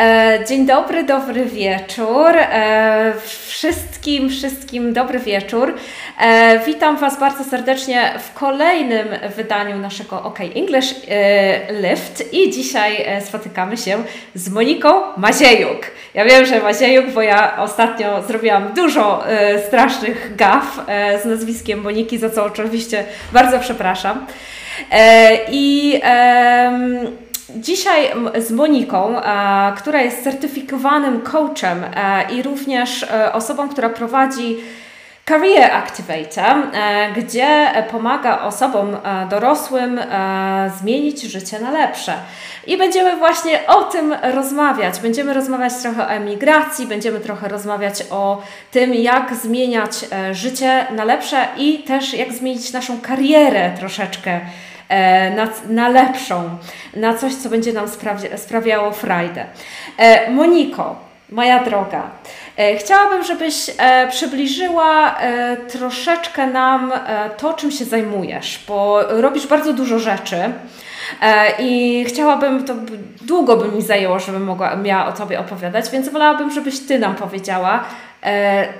E, dzień dobry, dobry wieczór. E, wszystkim, wszystkim dobry wieczór. E, witam Was bardzo serdecznie w kolejnym wydaniu naszego OK English Lift i dzisiaj spotykamy się z Moniką Maziejuk. Ja wiem, że Maziejuk, bo ja ostatnio zrobiłam dużo strasznych gaf z nazwiskiem Moniki, za co oczywiście bardzo przepraszam. I Dzisiaj z Moniką, e, która jest certyfikowanym coachem e, i również e, osobą, która prowadzi Career Activator, gdzie pomaga osobom dorosłym zmienić życie na lepsze. I będziemy właśnie o tym rozmawiać. Będziemy rozmawiać trochę o emigracji, będziemy trochę rozmawiać o tym, jak zmieniać życie na lepsze i też jak zmienić naszą karierę troszeczkę na, na lepszą, na coś, co będzie nam sprawiało frajdę. E, Moniko, moja droga, e, chciałabym, żebyś przybliżyła troszeczkę nam to, czym się zajmujesz, bo robisz bardzo dużo rzeczy. I chciałabym, to długo by mi zajęło, żebym mogła, miała o Tobie opowiadać, więc wolałabym, żebyś Ty nam powiedziała,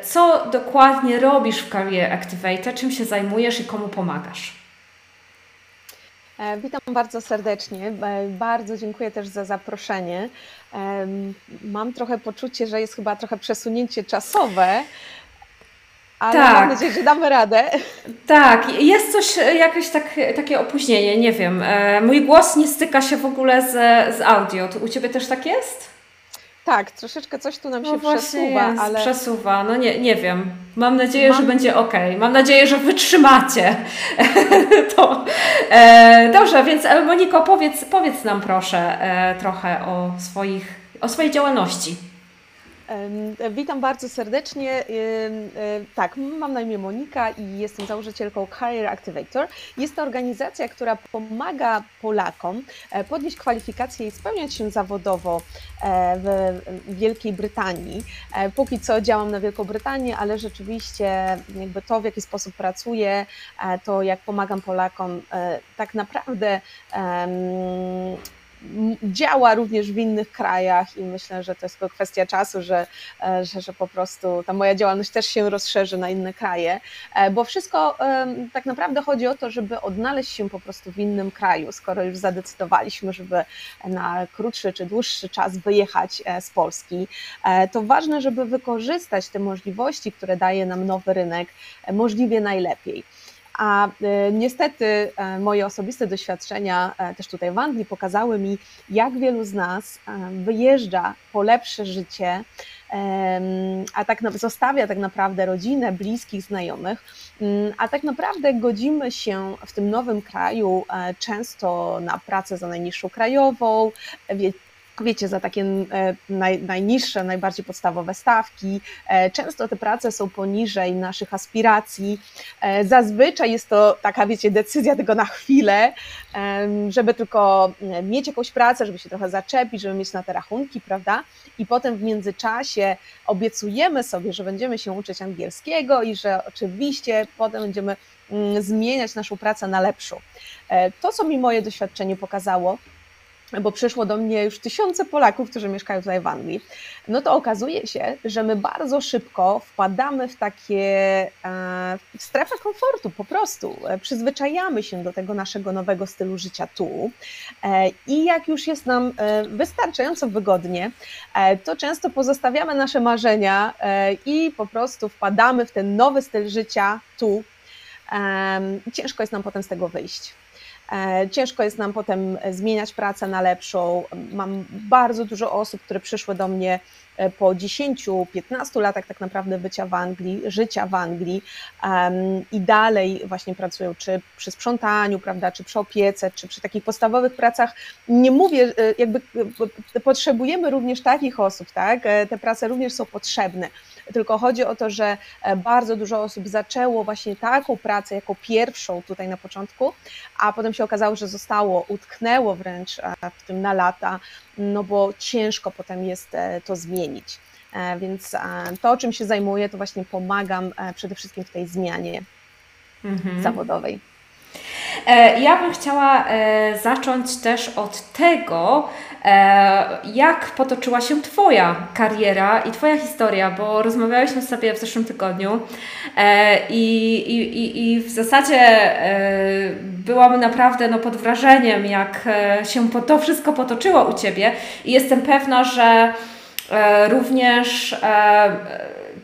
co dokładnie robisz w Career Activator, czym się zajmujesz i komu pomagasz. E, witam bardzo serdecznie. E, bardzo dziękuję też za zaproszenie. Mam trochę poczucie, że jest chyba trochę przesunięcie czasowe, ale tak. mam nadzieję, że damy radę. Tak, jest coś, jakieś tak, takie opóźnienie, nie wiem. E, mój głos nie styka się w ogóle z, z audio. U Ciebie też tak jest? Tak, troszeczkę coś tu nam no się przesuwa, jest, ale. Przesuwa, no nie, nie wiem. Mam nadzieję, Mam... że będzie ok. Mam nadzieję, że wytrzymacie to. E, dobrze, więc e, Moniko, powiedz, powiedz nam proszę e, trochę o, swoich, o swojej działalności. Witam bardzo serdecznie. Tak, mam na imię Monika i jestem założycielką Career Activator. Jest to organizacja, która pomaga Polakom e, podnieść kwalifikacje i spełniać się zawodowo e, w Wielkiej Brytanii. E, póki co działam na Wielką Brytanię, ale rzeczywiście jakby to, w jaki sposób pracuję, to jak pomagam Polakom, tak naprawdę działa również w innych krajach i myślę, że to jest tylko kwestia czasu, że, e, że, że po prostu ta moja działalność też się rozszerzy na inne kraje, e, bo wszystko tak naprawdę chodzi o to, żeby odnaleźć się po prostu w innym kraju, skoro już zadecydowaliśmy, żeby na krótszy czy dłuższy czas wyjechać e, z Polski, to ważne, żeby wykorzystać te możliwości, które daje nam nowy rynek możliwie najlepiej. A e, niestety e, moje osobiste doświadczenia e, też tutaj w Anglii pokazały mi, jak wielu z nas wyjeżdża po lepsze życie, a tak zostawia tak naprawdę rodzinę, bliskich, znajomych, mm, a tak naprawdę godzimy się w tym nowym kraju często na pracę za najniższą krajową, wiecie, za takie e, naj, najniższe, najbardziej podstawowe stawki. E, często te prace są poniżej naszych aspiracji. E, zazwyczaj jest to taka, wiecie, decyzja tylko na chwilę, żeby tylko mieć jakąś pracę, żeby się trochę zaczepić, żeby mieć na te rachunki, prawda? I potem w międzyczasie obiecujemy sobie, że będziemy się uczyć angielskiego i że oczywiście potem będziemy mm, zmieniać naszą pracę na lepszą. To, co mi moje doświadczenie pokazało, bo przyszło do mnie już tysiące Polaków, którzy mieszkają tutaj w Anglii, no to okazuje się, że my bardzo szybko wpadamy w takie e, w strefę komfortu po prostu. E, przyzwyczajamy się do tego naszego nowego stylu życia tu e, i jak już jest nam wystarczająco wygodnie, to często pozostawiamy nasze marzenia i po prostu wpadamy w ten nowy styl życia tu. Ciężko jest nam potem z tego wyjść. E, ciężko jest nam potem zmieniać pracę na lepszą. Mam bardzo dużo osób, które przyszły do mnie e, po 10-15 latach tak naprawdę bycia w Anglii, życia w Anglii um, i dalej właśnie pracują czy przy sprzątaniu, prawda, czy przy opiece, czy przy takich podstawowych pracach. Nie mówię, e, jakby potrzebujemy również takich osób, tak? Te prace również są potrzebne tylko chodzi o to, że e, bardzo dużo osób zaczęło właśnie taką pracę jako pierwszą tutaj na początku, a potem się okazało, że zostało, utknęło wręcz e, w tym na lata, no bo ciężko potem jest e, to zmienić. Więc to, czym się zajmuję, to właśnie pomagam przede wszystkim w tej zmianie mhm. zawodowej. Ja bym chciała zacząć też od tego, jak potoczyła się Twoja kariera i Twoja historia, bo rozmawiałyśmy sobie w zeszłym tygodniu i, i, i w zasadzie byłam naprawdę no, pod wrażeniem, jak się to wszystko potoczyło u Ciebie. I jestem pewna, że również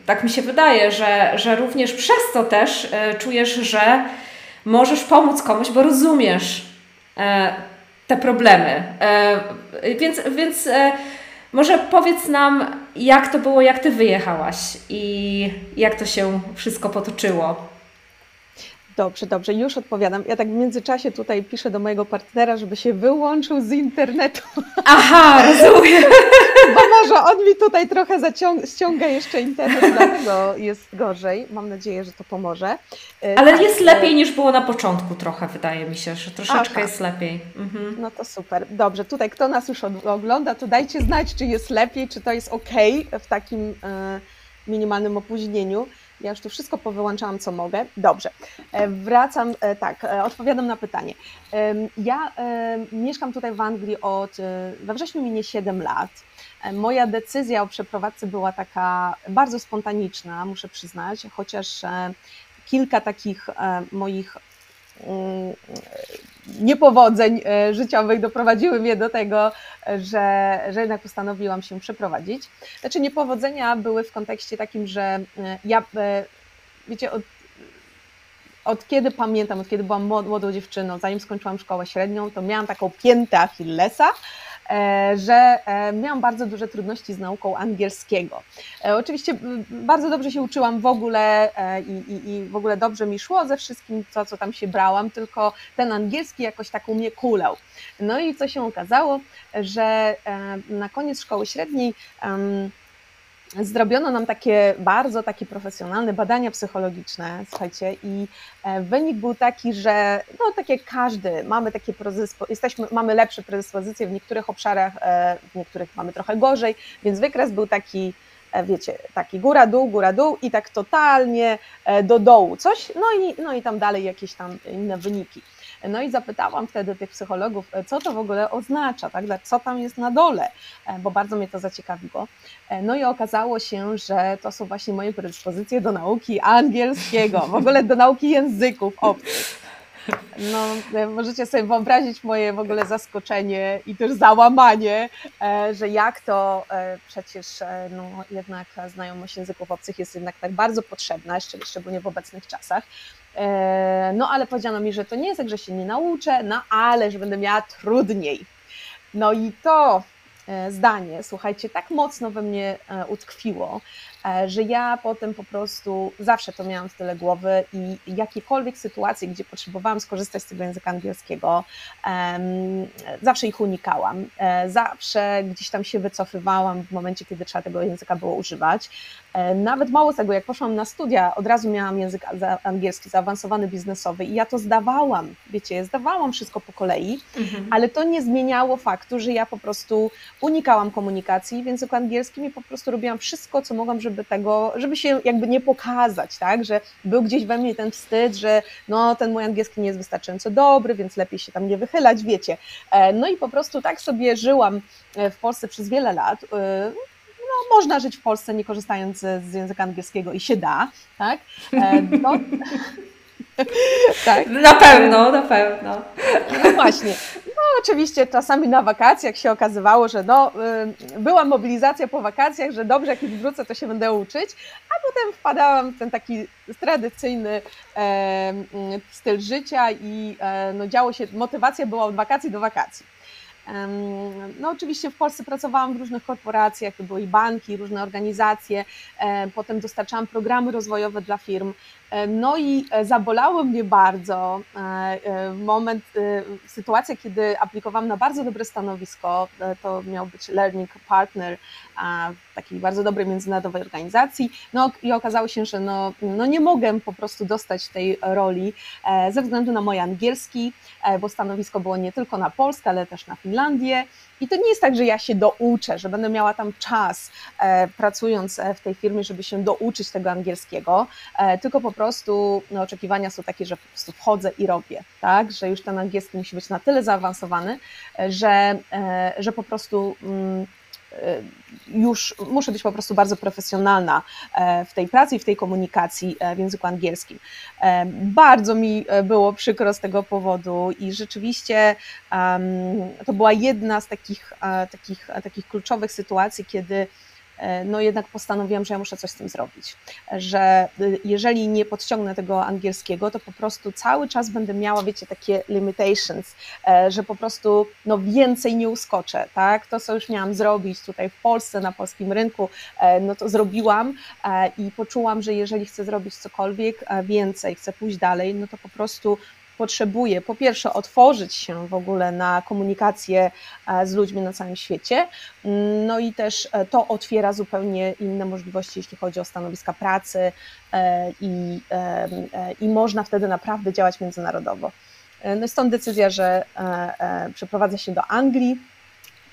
tak mi się wydaje, że, że również przez to też e, czujesz, że możesz pomóc komuś, bo rozumiesz e, te problemy. E, więc więc e, może powiedz nam, jak to było, jak ty wyjechałaś i jak to się wszystko potoczyło. Dobrze, dobrze, już odpowiadam. Ja tak w międzyczasie tutaj piszę do mojego partnera, żeby się wyłączył z internetu. Aha, rozumiem. Bo może on mi tutaj trochę zaciąga, ściąga jeszcze internet, dlatego jest gorzej. Mam nadzieję, że to pomoże. E, Ale tak, jest e, lepiej niż było na początku trochę, wydaje mi się, że troszeczkę Aha. jest lepiej. Mhm. No to super. Dobrze, tutaj kto nas już ogląda, to dajcie znać, czy jest lepiej, czy to jest ok w takim e, minimalnym opóźnieniu. Ja już tu wszystko powyłączałam, co mogę. Dobrze. E, wracam, e, tak, e, odpowiadam na pytanie. Ja mieszkam tutaj w Anglii od, we wrześniu minie 7 lat. Moja decyzja o przeprowadzce była taka bardzo spontaniczna, muszę przyznać, chociaż kilka takich moich mm, niepowodzeń e, życiowych doprowadziły mnie do tego, że, że jednak postanowiłam się przeprowadzić. Znaczy niepowodzenia były w kontekście takim, że e, ja, e, wiecie, od, od kiedy pamiętam, od kiedy byłam młodą dziewczyną, zanim skończyłam szkołę średnią, to miałam taką piętę Achillesa, że e, miałam bardzo duże trudności z nauką angielskiego. E, oczywiście bardzo dobrze się uczyłam w ogóle i, i, i w ogóle dobrze mi szło ze wszystkim, co, co tam się brałam, tylko ten angielski jakoś tak u mnie kulał. No i co się okazało, że na koniec szkoły średniej zrobiono nam takie bardzo takie profesjonalne badania psychologiczne, słuchajcie, i e, wynik był taki, że no tak jak każdy, mamy takie jesteśmy, mamy lepsze predyspozycje w niektórych obszarach, e, w niektórych mamy trochę gorzej, więc wykres był taki, e, wiecie, taki góra, dół, góra, dół i tak totalnie do dołu coś, no i, no i tam dalej jakieś tam inne wyniki. No i zapytałam wtedy tych psychologów, e, co to w ogóle oznacza, tak? co tam jest na dole, e, bo bardzo mnie to zaciekawiło. E, no i okazało się, że to są właśnie moje predyspozycje do nauki angielskiego, w ogóle do nauki języków obcych. No, możecie sobie wyobrazić moje w ogóle zaskoczenie i też załamanie, że jak to przecież no, jednak znajomość języków obcych jest jednak tak bardzo potrzebna, szczególnie w obecnych czasach. E, no ale powiedziano mi, że to nie jest tak, że się nie nauczę, no ale że będę miała trudniej. No i to e, zdanie, słuchajcie, tak mocno we mnie e, utkwiło, że ja potem po prostu zawsze to miałam w tyle głowy i jakiekolwiek sytuacje, gdzie potrzebowałam skorzystać z tego języka angielskiego, zawsze ich unikałam. E, zawsze gdzieś tam się wycofywałam w momencie, kiedy trzeba tego języka było używać. E, nawet mało tego, jak poszłam na studia, od razu miałam język angielski zaawansowany biznesowy i ja to zdawałam, wiecie, zdawałam wszystko po kolei, mhm. ale to nie zmieniało faktu, że ja po prostu unikałam komunikacji w języku angielskim i po prostu robiłam wszystko, co mogłam, żeby żeby tego, żeby się jakby nie pokazać, tak, że był gdzieś we mnie ten wstyd, że no ten mój angielski nie jest wystarczająco dobry, więc lepiej się tam nie wychylać, wiecie. E, no i po prostu tak sobie żyłam e, w Polsce przez wiele lat. E, no, można żyć w Polsce nie korzystając z języka angielskiego i się da, tak? No, tak? Na pewno, na pewno. No właśnie. No oczywiście czasami na wakacjach się okazywało, że no, y, była mobilizacja po wakacjach, że dobrze jak już wrócę, to się będę uczyć, a potem wpadałam w ten taki tradycyjny e, styl życia i e, no, działo się, motywacja była od wakacji do wakacji. No oczywiście w Polsce pracowałam w różnych korporacjach, to były i banki, różne organizacje, e, potem dostarczałam programy rozwojowe dla firm, no i e, zabolało mnie bardzo moment, sytuacja, kiedy aplikowałam na bardzo dobre stanowisko, to miał być Learning Partner w takiej bardzo dobrej międzynarodowej organizacji, no i okazało się, że no, no nie mogę po prostu dostać tej roli ze względu na mój angielski, bo stanowisko było nie tylko na Polskę, ale też na Filipiny, Irlandię. I to nie jest tak, że ja się douczę, że będę miała tam czas e, pracując w tej firmie, żeby się douczyć tego angielskiego, e, tylko po prostu no, oczekiwania są takie, że po prostu wchodzę i robię, tak? Że już ten angielski musi być na tyle zaawansowany, że, e, że po prostu. Mm, już muszę być po prostu bardzo profesjonalna e, w tej pracy i w tej komunikacji e, w języku angielskim. E, bardzo mi było przykro z tego powodu i rzeczywiście to była jedna z takich, takich, takich kluczowych sytuacji, kiedy no jednak postanowiłam, że ja muszę coś z tym zrobić. Że y, jeżeli nie podciągnę tego angielskiego, to po prostu cały czas będę miała, wiecie, takie limitations, e, że po prostu no więcej nie uskoczę, tak? To, co już miałam zrobić tutaj w Polsce, na polskim rynku, e, no to zrobiłam i poczułam, że jeżeli chcę zrobić cokolwiek więcej, chcę pójść dalej, no to po prostu potrzebuje po pierwsze otworzyć się w ogóle na komunikację e, z ludźmi na całym świecie, mm, no i też e, to otwiera zupełnie inne możliwości, jeśli chodzi o stanowiska pracy e, i, i można wtedy naprawdę działać międzynarodowo. No stąd decyzja, że przeprowadza się do Anglii,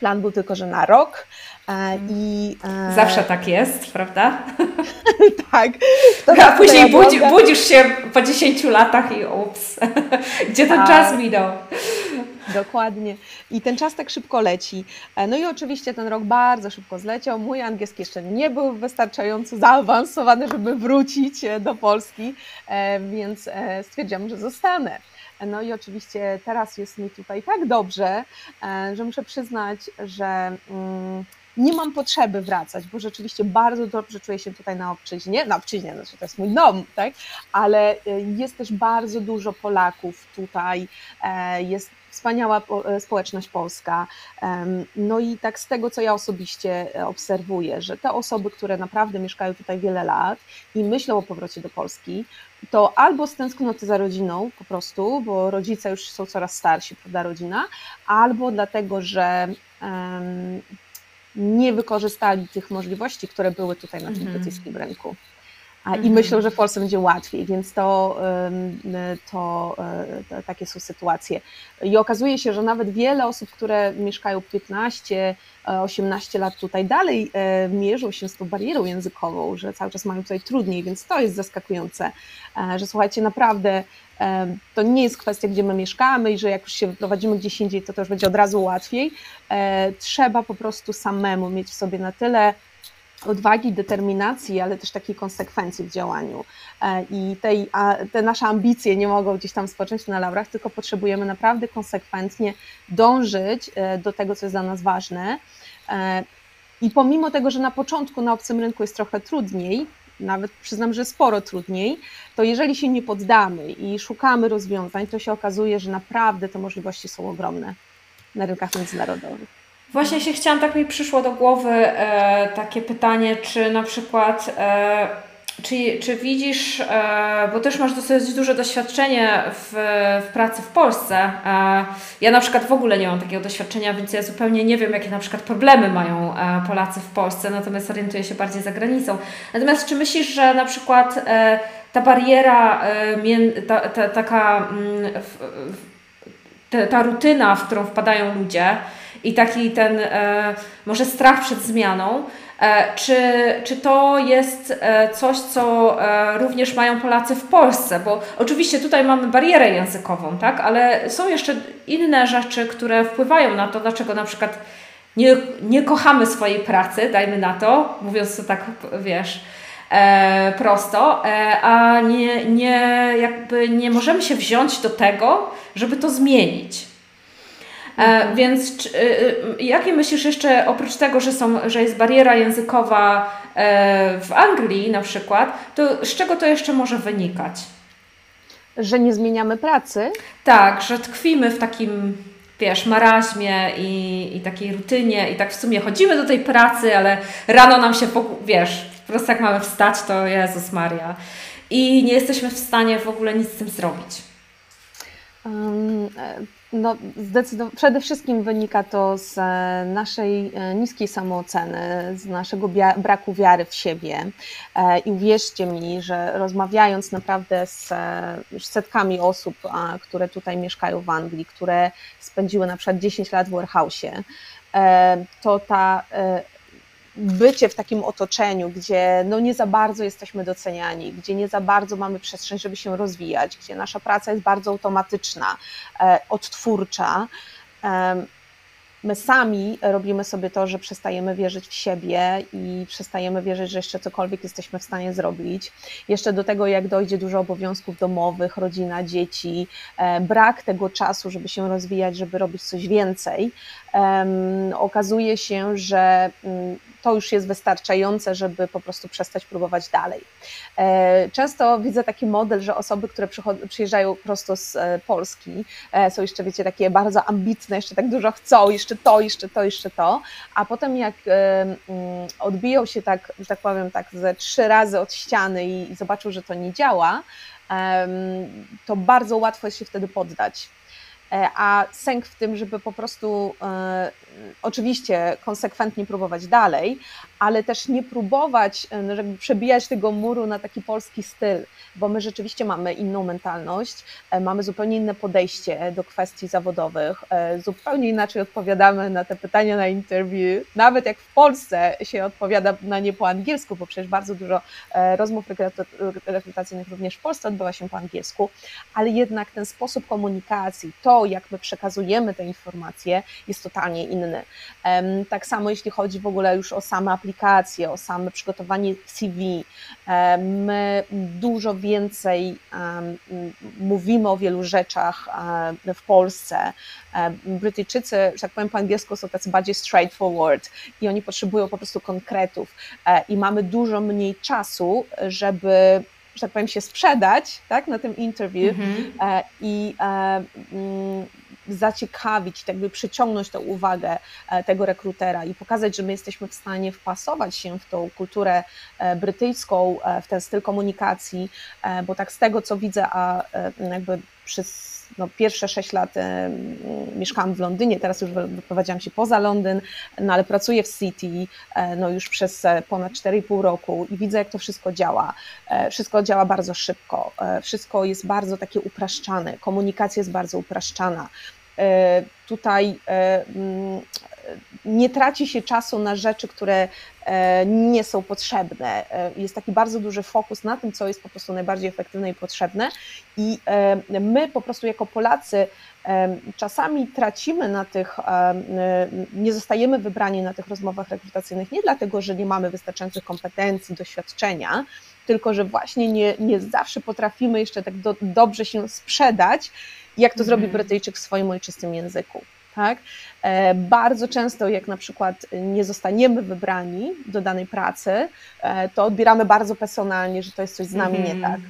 Plan był tylko, że na rok. I, Zawsze tak jest, prawda? tak. A później budzi, budzisz się po 10 latach i ups, gdzie ten tak. czas minął. Dokładnie. I ten czas tak szybko leci. E, no i oczywiście ten rok bardzo szybko zleciał. Mój angielski jeszcze nie był wystarczająco zaawansowany, żeby wrócić e, do Polski, e, więc stwierdziłam, że zostanę. No i oczywiście teraz jest mi tutaj tak dobrze, że muszę przyznać, że. Mm, nie mam potrzeby wracać, bo rzeczywiście bardzo dobrze czuję się tutaj na obczyźnie, na obczyźnie, znaczy to jest mój dom, tak? ale y, jest też bardzo dużo Polaków tutaj, e, jest wspaniała e, społeczność polska. No i tak z tego, co ja osobiście e, obserwuję, że te osoby, które naprawdę mieszkają tutaj wiele lat i myślą o powrocie do Polski, to albo z tęsknoty za rodziną po prostu, bo rodzice już są coraz starsi, prawda, rodzina, albo dlatego, że nie wykorzystali tych możliwości, które były tutaj na tym mhm. brytyjskim rynku. I mhm. myślę, że w Polsce będzie łatwiej, więc to, to, e, to, takie są sytuacje. I okazuje się, że nawet wiele osób, które mieszkają 15, 18 lat tutaj dalej, e, mierzą się z tą barierą językową, że cały czas mają tutaj trudniej, więc to jest zaskakujące, e, że słuchajcie, naprawdę to nie jest kwestia, gdzie my mieszkamy i że jak już się wyprowadzimy gdzieś indziej, to też będzie od razu łatwiej. Trzeba po prostu samemu mieć w sobie na tyle odwagi, determinacji, ale też takiej konsekwencji w działaniu. E, I tej, te nasze ambicje nie mogą gdzieś tam spocząć na laurach, tylko potrzebujemy naprawdę konsekwentnie dążyć e, do tego, co jest dla nas ważne. E, I pomimo tego, że na początku na obcym rynku jest trochę trudniej, nawet przyznam, że sporo trudniej, to jeżeli się nie poddamy i szukamy rozwiązań, to się okazuje, że naprawdę te możliwości są ogromne na rynkach międzynarodowych. Właśnie się chciałam, tak mi przyszło do głowy e, takie pytanie, czy na przykład, e, czy, czy widzisz, e, bo też masz dosyć duże doświadczenie w, w pracy w Polsce. E, ja na przykład w ogóle nie mam takiego doświadczenia, więc ja zupełnie nie wiem, jakie na przykład problemy mają e, Polacy w Polsce, natomiast orientuję się bardziej za granicą. Natomiast czy myślisz, że na przykład e, ta bariera, ta, ta, taka mm, ta, ta rutyna, w którą wpadają ludzie, i taki ten e, może strach przed zmianą. E, czy, czy to jest e, coś, co również mają Polacy w Polsce? Bo oczywiście tutaj mamy barierę językową, tak? ale są jeszcze inne rzeczy, które wpływają na to, dlaczego na przykład nie, nie kochamy swojej pracy, dajmy na to, mówiąc to tak, wiesz, e, prosto, e, a nie, nie, jakby nie możemy się wziąć do tego, żeby to zmienić. E, więc czy, e, jakie myślisz jeszcze, oprócz tego, że, są, że jest bariera językowa e, w Anglii na przykład, to z czego to jeszcze może wynikać? Że nie zmieniamy pracy? Tak, że tkwimy w takim wiesz, maraźmie i, i takiej rutynie i tak w sumie chodzimy do tej pracy, ale rano nam się, wiesz, po prostu jak mamy wstać, to Jezus Maria. I nie jesteśmy w stanie w ogóle nic z tym zrobić. No. Przede wszystkim wynika to z e, naszej e, niskiej samooceny, z naszego braku wiary w siebie. E, I uwierzcie mi, że rozmawiając naprawdę z już setkami osób, które tutaj mieszkają w Anglii, które spędziły na przykład 10 lat w warehouse'ie, to ta bycie w takim otoczeniu, gdzie no nie za bardzo jesteśmy doceniani, gdzie nie za bardzo mamy przestrzeń, żeby się rozwijać, gdzie nasza praca jest bardzo automatyczna, e, odtwórcza. My sami robimy sobie to, że przestajemy wierzyć w siebie i przestajemy wierzyć, że jeszcze cokolwiek jesteśmy w stanie zrobić. Jeszcze do tego, jak dojdzie dużo obowiązków domowych, rodzina, dzieci, e, brak tego czasu, żeby się rozwijać, żeby robić coś więcej, okazuje się, że mm, to już jest wystarczające, żeby po prostu przestać próbować dalej. E, często widzę taki model, że osoby, które przyjeżdżają prosto z e, Polski, e, są jeszcze, wiecie, takie bardzo ambitne, jeszcze tak dużo chcą, jeszcze to, jeszcze to, jeszcze to, a potem jak mm, odbiją się tak, że tak powiem, tak ze trzy razy od ściany i zobaczą, że to nie działa, to bardzo łatwo jest się wtedy poddać. E, a sęk w tym, żeby po prostu e, oczywiście konsekwentnie próbować dalej, ale też nie próbować e, żeby przebijać tego muru na taki polski styl, bo my rzeczywiście mamy inną mentalność, mamy zupełnie inne podejście do kwestii zawodowych, zupełnie inaczej odpowiadamy na te pytania na interview, nawet jak w Polsce się odpowiada na nie po angielsku, bo przecież bardzo dużo rozmów rekrutacyjnych również w Polsce odbywa się po angielsku, ale jednak ten sposób komunikacji, to jak my przekazujemy te informacje, jest totalnie inny. Tak samo jeśli chodzi w ogóle już o same aplikacje, o same przygotowanie CV, my dużo więcej mówimy o wielu rzeczach w Polsce. Brytyjczycy, że tak powiem po angielsku, są tacy bardziej straightforward i oni potrzebują po prostu konkretów e, i mamy dużo mniej czasu, żeby że tak powiem, się sprzedać tak, na tym interview mm-hmm. e, i e, mm, zaciekawić, tak by przyciągnąć tę uwagę e, tego rekrutera i pokazać, że my jesteśmy w stanie wpasować się w tą kulturę brytyjską, w ten styl komunikacji, bo tak z tego, co widzę, a jakby przez no, pierwsze 6 lat e, mieszkałam w Londynie, teraz już wyprowadziłam się poza Londyn, no, ale pracuję w City e, no, już przez e, ponad 4,5 roku i widzę, jak to wszystko działa. Wszystko działa bardzo szybko, wszystko jest bardzo takie upraszczane, komunikacja jest bardzo upraszczana. Tutaj nie traci się czasu na rzeczy, które e, nie są potrzebne. E, jest taki bardzo duży fokus na tym, co jest po prostu najbardziej efektywne i potrzebne. I e, my po prostu jako Polacy czasami tracimy na tych, nie zostajemy wybrani na tych rozmowach rekrutacyjnych nie dlatego, że nie mamy wystarczających kompetencji, doświadczenia, tylko że właśnie nie, nie zawsze potrafimy jeszcze tak do, dobrze się sprzedać, jak to mm. zrobi Brytyjczyk w swoim ojczystym języku. Tak? E, bardzo często, jak na przykład nie zostaniemy wybrani do danej pracy, e, to odbieramy bardzo personalnie, że to jest coś z nami mm nie tak.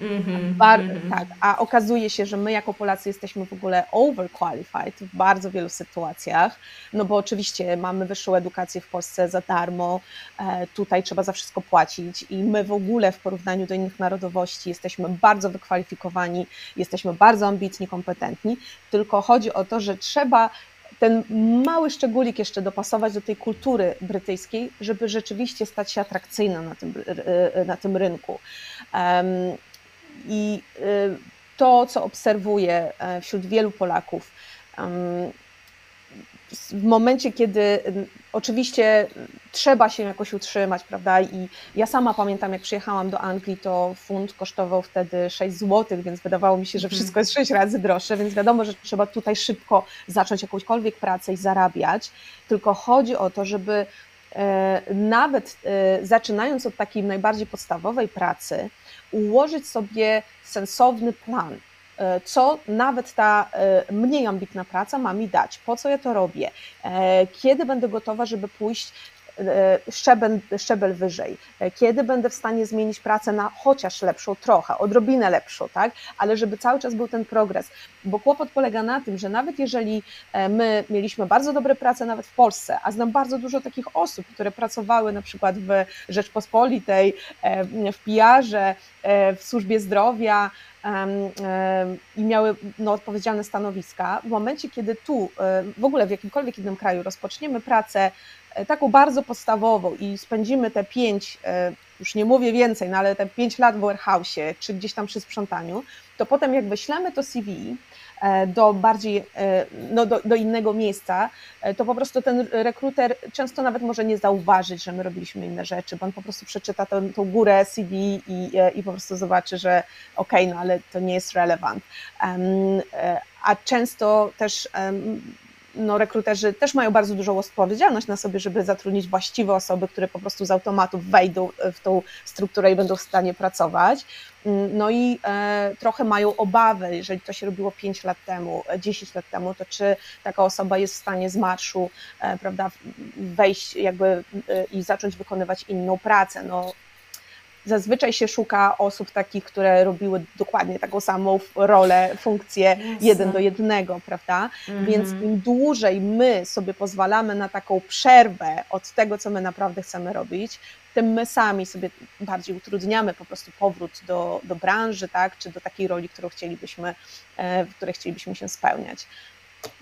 Mm-hmm, Bar- mm-hmm. Tak, a okazuje się, że my jako Polacy jesteśmy w ogóle overqualified w bardzo wielu sytuacjach, no bo oczywiście mamy wyższą edukację w Polsce za darmo, e, tutaj trzeba za wszystko płacić i my w ogóle w porównaniu do innych narodowości jesteśmy bardzo wykwalifikowani, jesteśmy bardzo ambitni, kompetentni, tylko chodzi o to, że trzeba ten mały szczególik jeszcze dopasować do tej kultury brytyjskiej, żeby rzeczywiście stać się atrakcyjna na tym, na tym rynku. I y, to, co obserwuję e, wśród wielu Polaków, w momencie, kiedy oczywiście trzeba się jakoś utrzymać, prawda? I ja sama pamiętam, jak przyjechałam do Anglii, to funt kosztował wtedy 6 zł, więc wydawało mi się, że mhm. wszystko jest 6 razy droższe, więc wiadomo, że trzeba tutaj szybko zacząć jakąśkolwiek pracę i zarabiać. Tylko chodzi o to, żeby e, nawet e, zaczynając od takiej najbardziej podstawowej pracy, ułożyć sobie sensowny plan, e, co nawet ta e, mniej ambitna praca ma mi dać, po co ja to robię, e, kiedy będę gotowa, żeby pójść szczebel, szczebel wyżej, e, kiedy będę w stanie zmienić pracę na chociaż lepszą trochę, odrobinę lepszą, tak? Ale żeby cały czas był ten progres, bo kłopot polega na tym, że nawet jeżeli e, my mieliśmy bardzo dobre prace nawet w Polsce, a znam bardzo dużo takich osób, które pracowały na przykład w Rzeczpospolitej, w PR-ze, w służbie zdrowia, i miały no, odpowiedzialne stanowiska. W momencie, kiedy tu, w ogóle w jakimkolwiek innym kraju rozpoczniemy pracę taką bardzo podstawową i spędzimy te pięć, już nie mówię więcej, no ale te pięć lat w warehouse'ie, czy gdzieś tam przy sprzątaniu, to potem jak wyślemy to CV, E, do bardziej, e, no do, do innego miejsca, e, to po prostu ten rekruter często nawet może nie zauważyć, że my robiliśmy inne rzeczy, bo on po prostu przeczyta tą, tą górę CV i, i po prostu zobaczy, że okej, okay, no ale to nie jest relevant. A często też no, rekruterzy też mają bardzo dużą odpowiedzialność na sobie, żeby zatrudnić właściwe osoby, które po prostu z automatu wejdą w tą strukturę i będą w stanie pracować. Mm, no i e, trochę mają obawy, jeżeli to się robiło 5 lat temu, 10 lat temu, to czy taka osoba jest w stanie z marszu, e, prawda, wejść jakby e, i zacząć wykonywać inną pracę. No, zazwyczaj się szuka osób takich, które robiły dokładnie taką samą rolę, funkcję Jasne. jeden do jednego, prawda? Mhm. Więc im dłużej my sobie pozwalamy na taką przerwę od tego, co my naprawdę chcemy robić, tym my sami sobie bardziej utrudniamy po prostu powrót do, do branży, tak? Czy do takiej roli, którą chcielibyśmy, e, w której chcielibyśmy się spełniać.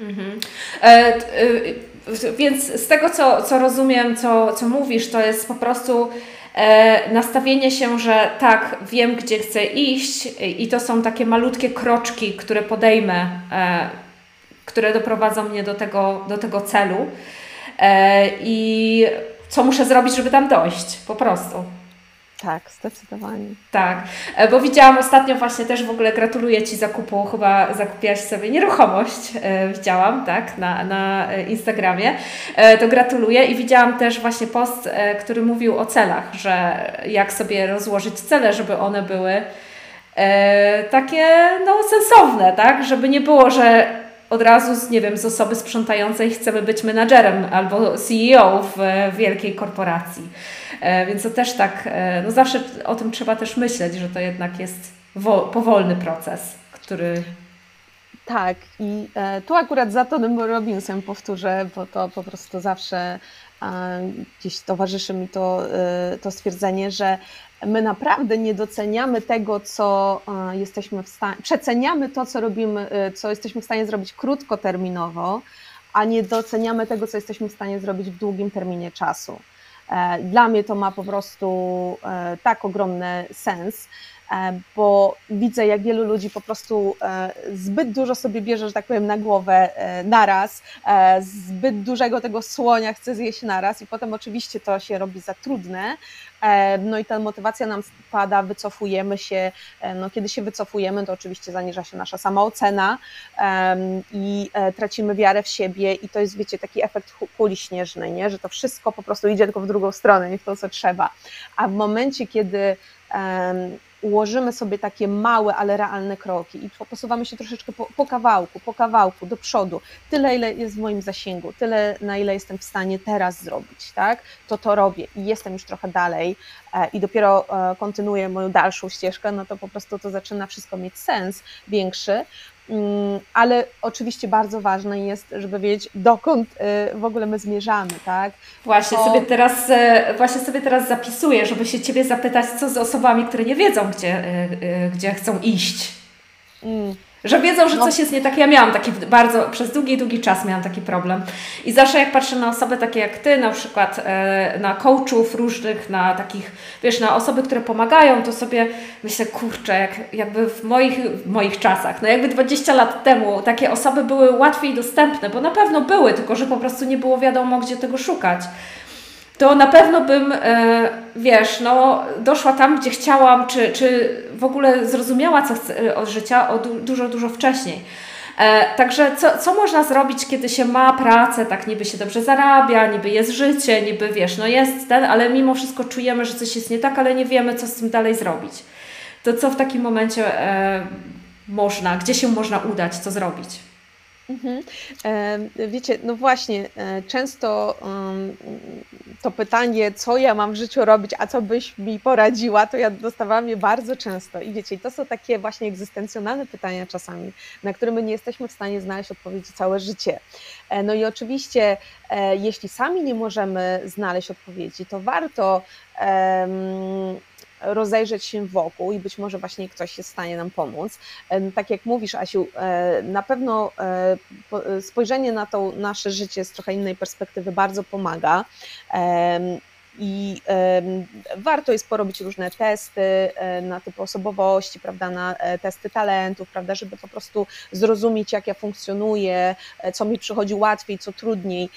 Mhm. E, e, więc z tego, co, co rozumiem, co, co mówisz, to jest po prostu nastawienie się, że tak, wiem, gdzie chcę iść i to są takie malutkie kroczki, które podejmę, e, które doprowadzą mnie do tego, do tego celu e, i co muszę zrobić, żeby tam dojść, po prostu. Tak, zdecydowanie. Tak, e, bo widziałam ostatnio właśnie też w ogóle gratuluję Ci zakupu, chyba zakupiłaś sobie nieruchomość, e, widziałam, tak, na, na Instagramie, e, to gratuluję i widziałam też właśnie post, który mówił o celach, że jak sobie rozłożyć cele, żeby one były takie, no, sensowne, tak, żeby nie było, że od razu z, nie wiem, z osoby sprzątającej chcemy być menadżerem albo CEO w, w wielkiej korporacji. E, więc to też tak, e, no zawsze o tym trzeba też myśleć, że to jednak jest powolny proces, który tak, i e, tu akurat za Tonym Robbinsem powtórzę, bo to po prostu zawsze gdzieś towarzyszy mi to, to stwierdzenie, że my naprawdę nie doceniamy tego, co jesteśmy w stanie, przeceniamy to, co robimy, co jesteśmy w stanie zrobić krótkoterminowo, a nie doceniamy tego, co jesteśmy w stanie zrobić w długim terminie czasu. E, dla mnie to ma po prostu e, tak ogromny sens, e, bo widzę, jak wielu ludzi po prostu zbyt dużo sobie bierze, że tak powiem, na głowę naraz, zbyt dużego tego słonia chce zjeść naraz i potem oczywiście to się robi za trudne, no i ta motywacja nam spada, wycofujemy się. No, kiedy się wycofujemy, to oczywiście zaniża się nasza samoocena i e, tracimy wiarę w siebie, i to jest, wiecie, taki efekt kuli śnieżnej, nie? że to wszystko po prostu idzie tylko w drugą stronę, nie w to, co trzeba. A w momencie, kiedy ułożymy sobie takie małe, ale realne kroki i posuwamy się troszeczkę po, po, kawałku, po kawałku do przodu, tyle ile jest w moim zasięgu, tyle na ile jestem w stanie teraz zrobić, tak, to to robię i jestem już trochę dalej e, i dopiero e, kontynuuję moją dalszą ścieżkę, no to po prostu to zaczyna wszystko mieć sens większy, ale oczywiście bardzo ważne jest, żeby wiedzieć, dokąd y, w ogóle my zmierzamy, tak? Właśnie, sobie teraz, e, właśnie sobie teraz zapisuję, żeby się Ciebie zapytać, co z osobami, które nie wiedzą, gdzie, y, y, gdzie chcą iść. Mm. Że wiedzą, że no. coś jest nie tak. Ja miałam taki bardzo, przez długi, długi czas miałam taki problem. I zawsze jak patrzę na osoby takie jak Ty, na przykład e, na coachów różnych, na takich, wiesz, na osoby, które pomagają, to sobie myślę, kurczę, jak, jakby w moich, w moich czasach, no jakby 20 lat temu takie osoby były łatwiej dostępne, bo na pewno były, tylko że po prostu nie było wiadomo, gdzie tego szukać to na pewno bym, e, wiesz, no, doszła tam, gdzie chciałam, czy, czy w ogóle zrozumiała, co chcę od życia o dużo, dużo wcześniej. E, także co, co można zrobić, kiedy się ma pracę, tak niby się dobrze zarabia, niby jest życie, niby wiesz, no jest ten, ale mimo wszystko czujemy, że coś jest nie tak, ale nie wiemy, co z tym dalej zrobić. To co w takim momencie e, można, gdzie się można udać, co zrobić? Mhm. Wiecie, no właśnie, e, często to pytanie, co ja mam w życiu robić, a co byś mi poradziła, to ja dostawałam je bardzo często. I wiecie, to są takie właśnie egzystencjonalne pytania czasami, na które my nie jesteśmy w stanie znaleźć odpowiedzi całe życie. E, no i oczywiście, e, jeśli sami nie możemy znaleźć odpowiedzi, to warto rozejrzeć się wokół i być może właśnie ktoś jest w stanie nam pomóc. Tak jak mówisz, Asiu, na pewno spojrzenie na to nasze życie z trochę innej perspektywy bardzo pomaga i warto jest porobić różne testy e, na typu osobowości, prawda, na e, testy talentów, prawda, żeby po prostu zrozumieć, jak ja funkcjonuję, e, co mi przychodzi łatwiej, co trudniej,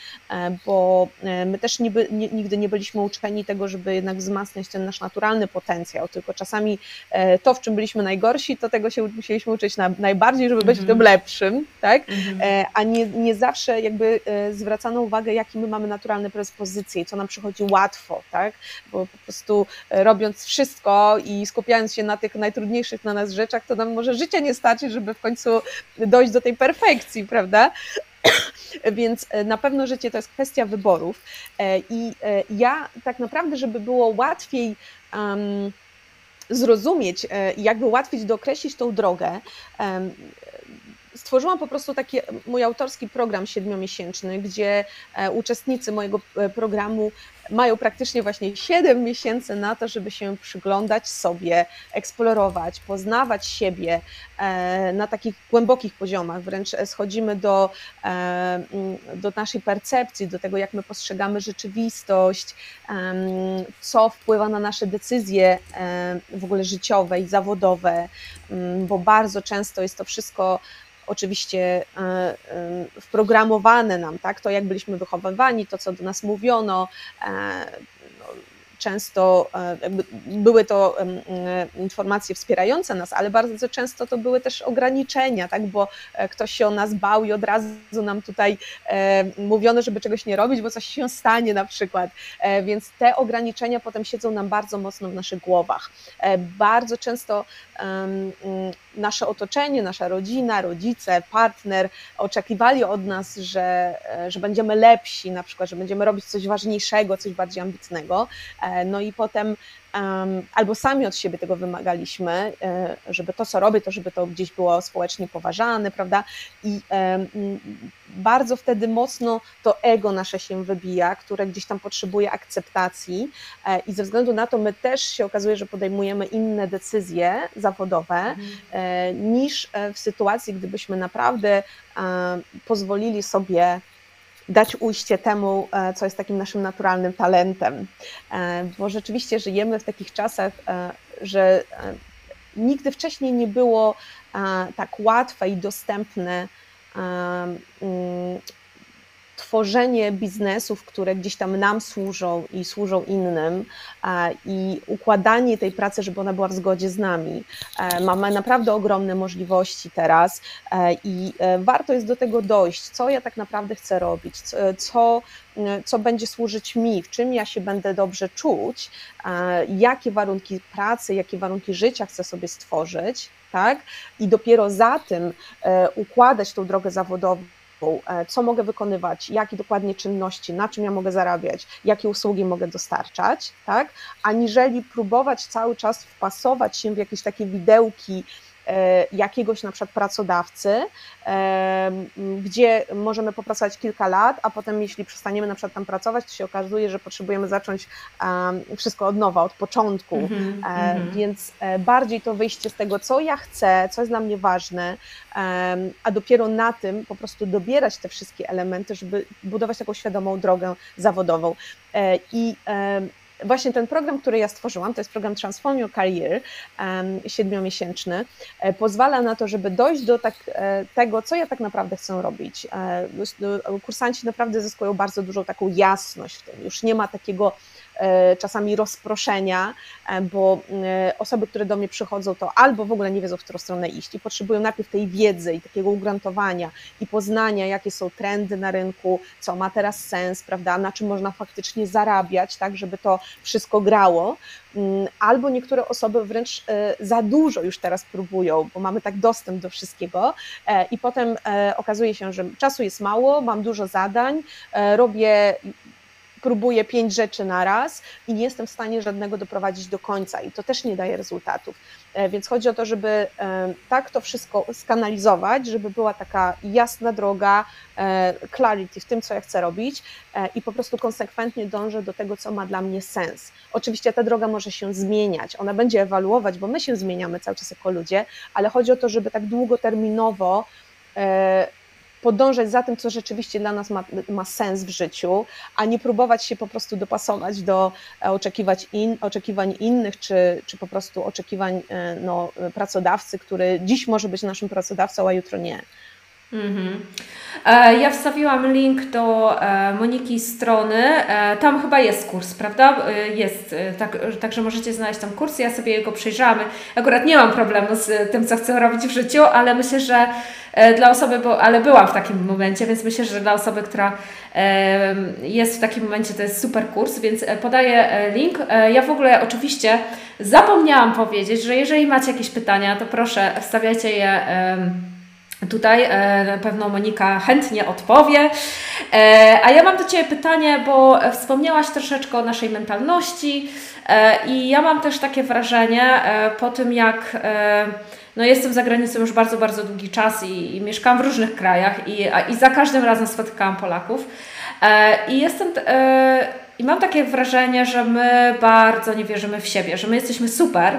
bo my też niby, nigdy nie byliśmy uczeni tego, żeby jednak wzmacniać ten nasz naturalny potencjał, tylko czasami to, w czym byliśmy najgorsi, to tego się musieliśmy uczyć na, najbardziej, żeby być w tym mhm. lepszym, tak, mhm. a nie, nie zawsze jakby zwracano uwagę, jakie my mamy naturalne predyspozycje i co nam przychodzi łatwo, łatwo, tak? Bo po prostu e, robiąc wszystko i skupiając się na tych najtrudniejszych dla nas rzeczach, to nam może życie nie starczy, żeby w końcu dojść do tej perfekcji, prawda? Więc e, na pewno życie to jest kwestia wyborów. E, I ja tak naprawdę, żeby było łatwiej um, zrozumieć, jakby łatwiej dookreślić tą drogę, stworzyłam po prostu taki mój autorski program siedmiomiesięczny, gdzie uczestnicy mojego programu mają praktycznie właśnie 7 miesięcy na to, żeby się przyglądać sobie, eksplorować, poznawać siebie e, na takich głębokich poziomach. Wręcz schodzimy do, e, do naszej percepcji, do tego, jak my postrzegamy rzeczywistość, co wpływa na nasze decyzje e, w ogóle życiowe i zawodowe, bo bardzo często jest to wszystko oczywiście e, e, wprogramowane nam, tak, to jak byliśmy wychowywani, to co do nas mówiono, e, często e, były to informacje wspierające nas, ale bardzo często to były też ograniczenia, tak, bo e, ktoś się o nas bał i od razu nam tutaj e, mówiono, żeby czegoś nie robić, bo coś się stanie na przykład. Więc te ograniczenia potem siedzą nam bardzo mocno w naszych głowach. Bardzo często nasze otoczenie, nasza rodzina, rodzice, partner oczekiwali od nas, że, że będziemy lepsi, na przykład, że będziemy robić coś ważniejszego, coś bardziej ambitnego. No i potem albo sami od siebie tego wymagaliśmy, e, żeby to, co robię, to żeby to gdzieś było społecznie poważane, prawda? I bardzo wtedy mocno to ego nasze się wybija, które gdzieś tam potrzebuje akceptacji e, i ze względu na to my też się okazuje, że podejmujemy inne decyzje zawodowe mhm. E, niż w sytuacji, gdybyśmy naprawdę pozwolili sobie dać ujście temu, e, co jest takim naszym naturalnym talentem. E, bo rzeczywiście żyjemy w takich czasach, e, że nigdy wcześniej nie było tak łatwe i dostępne mm, tworzenie biznesów, które gdzieś tam nam służą i służą innym i układanie tej pracy, żeby ona była w zgodzie z nami. E, mamy naprawdę ogromne możliwości teraz e, i e, warto jest do tego dojść, co ja tak naprawdę chcę robić, co, co będzie służyć mi, w czym ja się będę dobrze czuć, jakie warunki pracy, jakie warunki życia chcę sobie stworzyć, tak? I dopiero za tym układać tą drogę zawodową E, co mogę wykonywać, jakie dokładnie czynności, na czym ja mogę zarabiać, jakie usługi mogę dostarczać, tak? aniżeli próbować cały czas wpasować się w jakieś takie widełki, jakiegoś na przykład pracodawcy, e, gdzie możemy popracować kilka lat, a potem jeśli przestaniemy na przykład tam pracować, to się okazuje, że potrzebujemy zacząć wszystko od nowa, od początku, mm -hmm. więc bardziej to wyjście z tego, co ja chcę, co jest dla mnie ważne, a dopiero na tym po prostu dobierać te wszystkie elementy, żeby budować taką świadomą drogę zawodową. I właśnie ten program, który ja stworzyłam, to jest program Transform Your Career, siedmiomiesięczny, e, pozwala na to, żeby dojść do tak, e, tego, co ja tak naprawdę chcę robić. E, kursanci naprawdę zyskują bardzo dużą taką jasność w tym. Już nie ma takiego czasami rozproszenia, e, bo e, osoby, które do mnie przychodzą, to albo w ogóle nie wiedzą, w którą stronę iść i potrzebują najpierw tej wiedzy i takiego ugrantowania i poznania, jakie są trendy na rynku, co ma teraz sens, prawda, na czym można faktycznie zarabiać, tak, żeby to wszystko grało, mm, albo niektóre osoby wręcz za dużo już teraz próbują, bo mamy tak dostęp do wszystkiego i potem okazuje się, że czasu jest mało, mam dużo zadań, robię próbuję pięć rzeczy na raz i nie jestem w stanie żadnego doprowadzić do końca i to też nie daje rezultatów. E, więc chodzi o to, żeby e, tak to wszystko skanalizować, żeby była taka jasna droga, e, clarity w tym, co ja chcę robić i po prostu konsekwentnie dążę do tego, co ma dla mnie sens. Oczywiście ta droga może się zmieniać, ona będzie ewaluować, bo my się zmieniamy cały czas jako ludzie, ale chodzi o to, żeby tak długoterminowo podążać za tym, co rzeczywiście dla nas ma, ma sens w życiu, a nie próbować się po prostu dopasować do e, oczekiwać in, oczekiwań innych, czy, czy po prostu oczekiwań e, no, pracodawcy, który dziś może być naszym pracodawcą, a jutro nie. Mhm. E, ja wstawiłam link do Moniki strony. Tam chyba jest kurs, prawda? Jest, tak, także możecie znaleźć tam kurs. Ja sobie jego przejrzałam. Akurat nie mam problemu z tym, co chcę robić w życiu, ale myślę, że E, dla osoby, bo, ale byłam w takim momencie, więc myślę, że dla osoby, która jest w takim momencie, to jest super kurs, więc e, podaję e, link. Ja w ogóle oczywiście zapomniałam powiedzieć, że jeżeli macie jakieś pytania, to proszę wstawiajcie je Tutaj na pewno Monika chętnie odpowie. A ja mam do Ciebie pytanie, bo wspomniałaś troszeczkę o naszej mentalności i ja mam też takie wrażenie po tym, jak no jestem za granicą już bardzo, bardzo długi czas i, i mieszkam w różnych krajach i, i za każdym razem spotykałam Polaków. E, I jestem e, i mam takie wrażenie, że my bardzo nie wierzymy w siebie, że my jesteśmy super,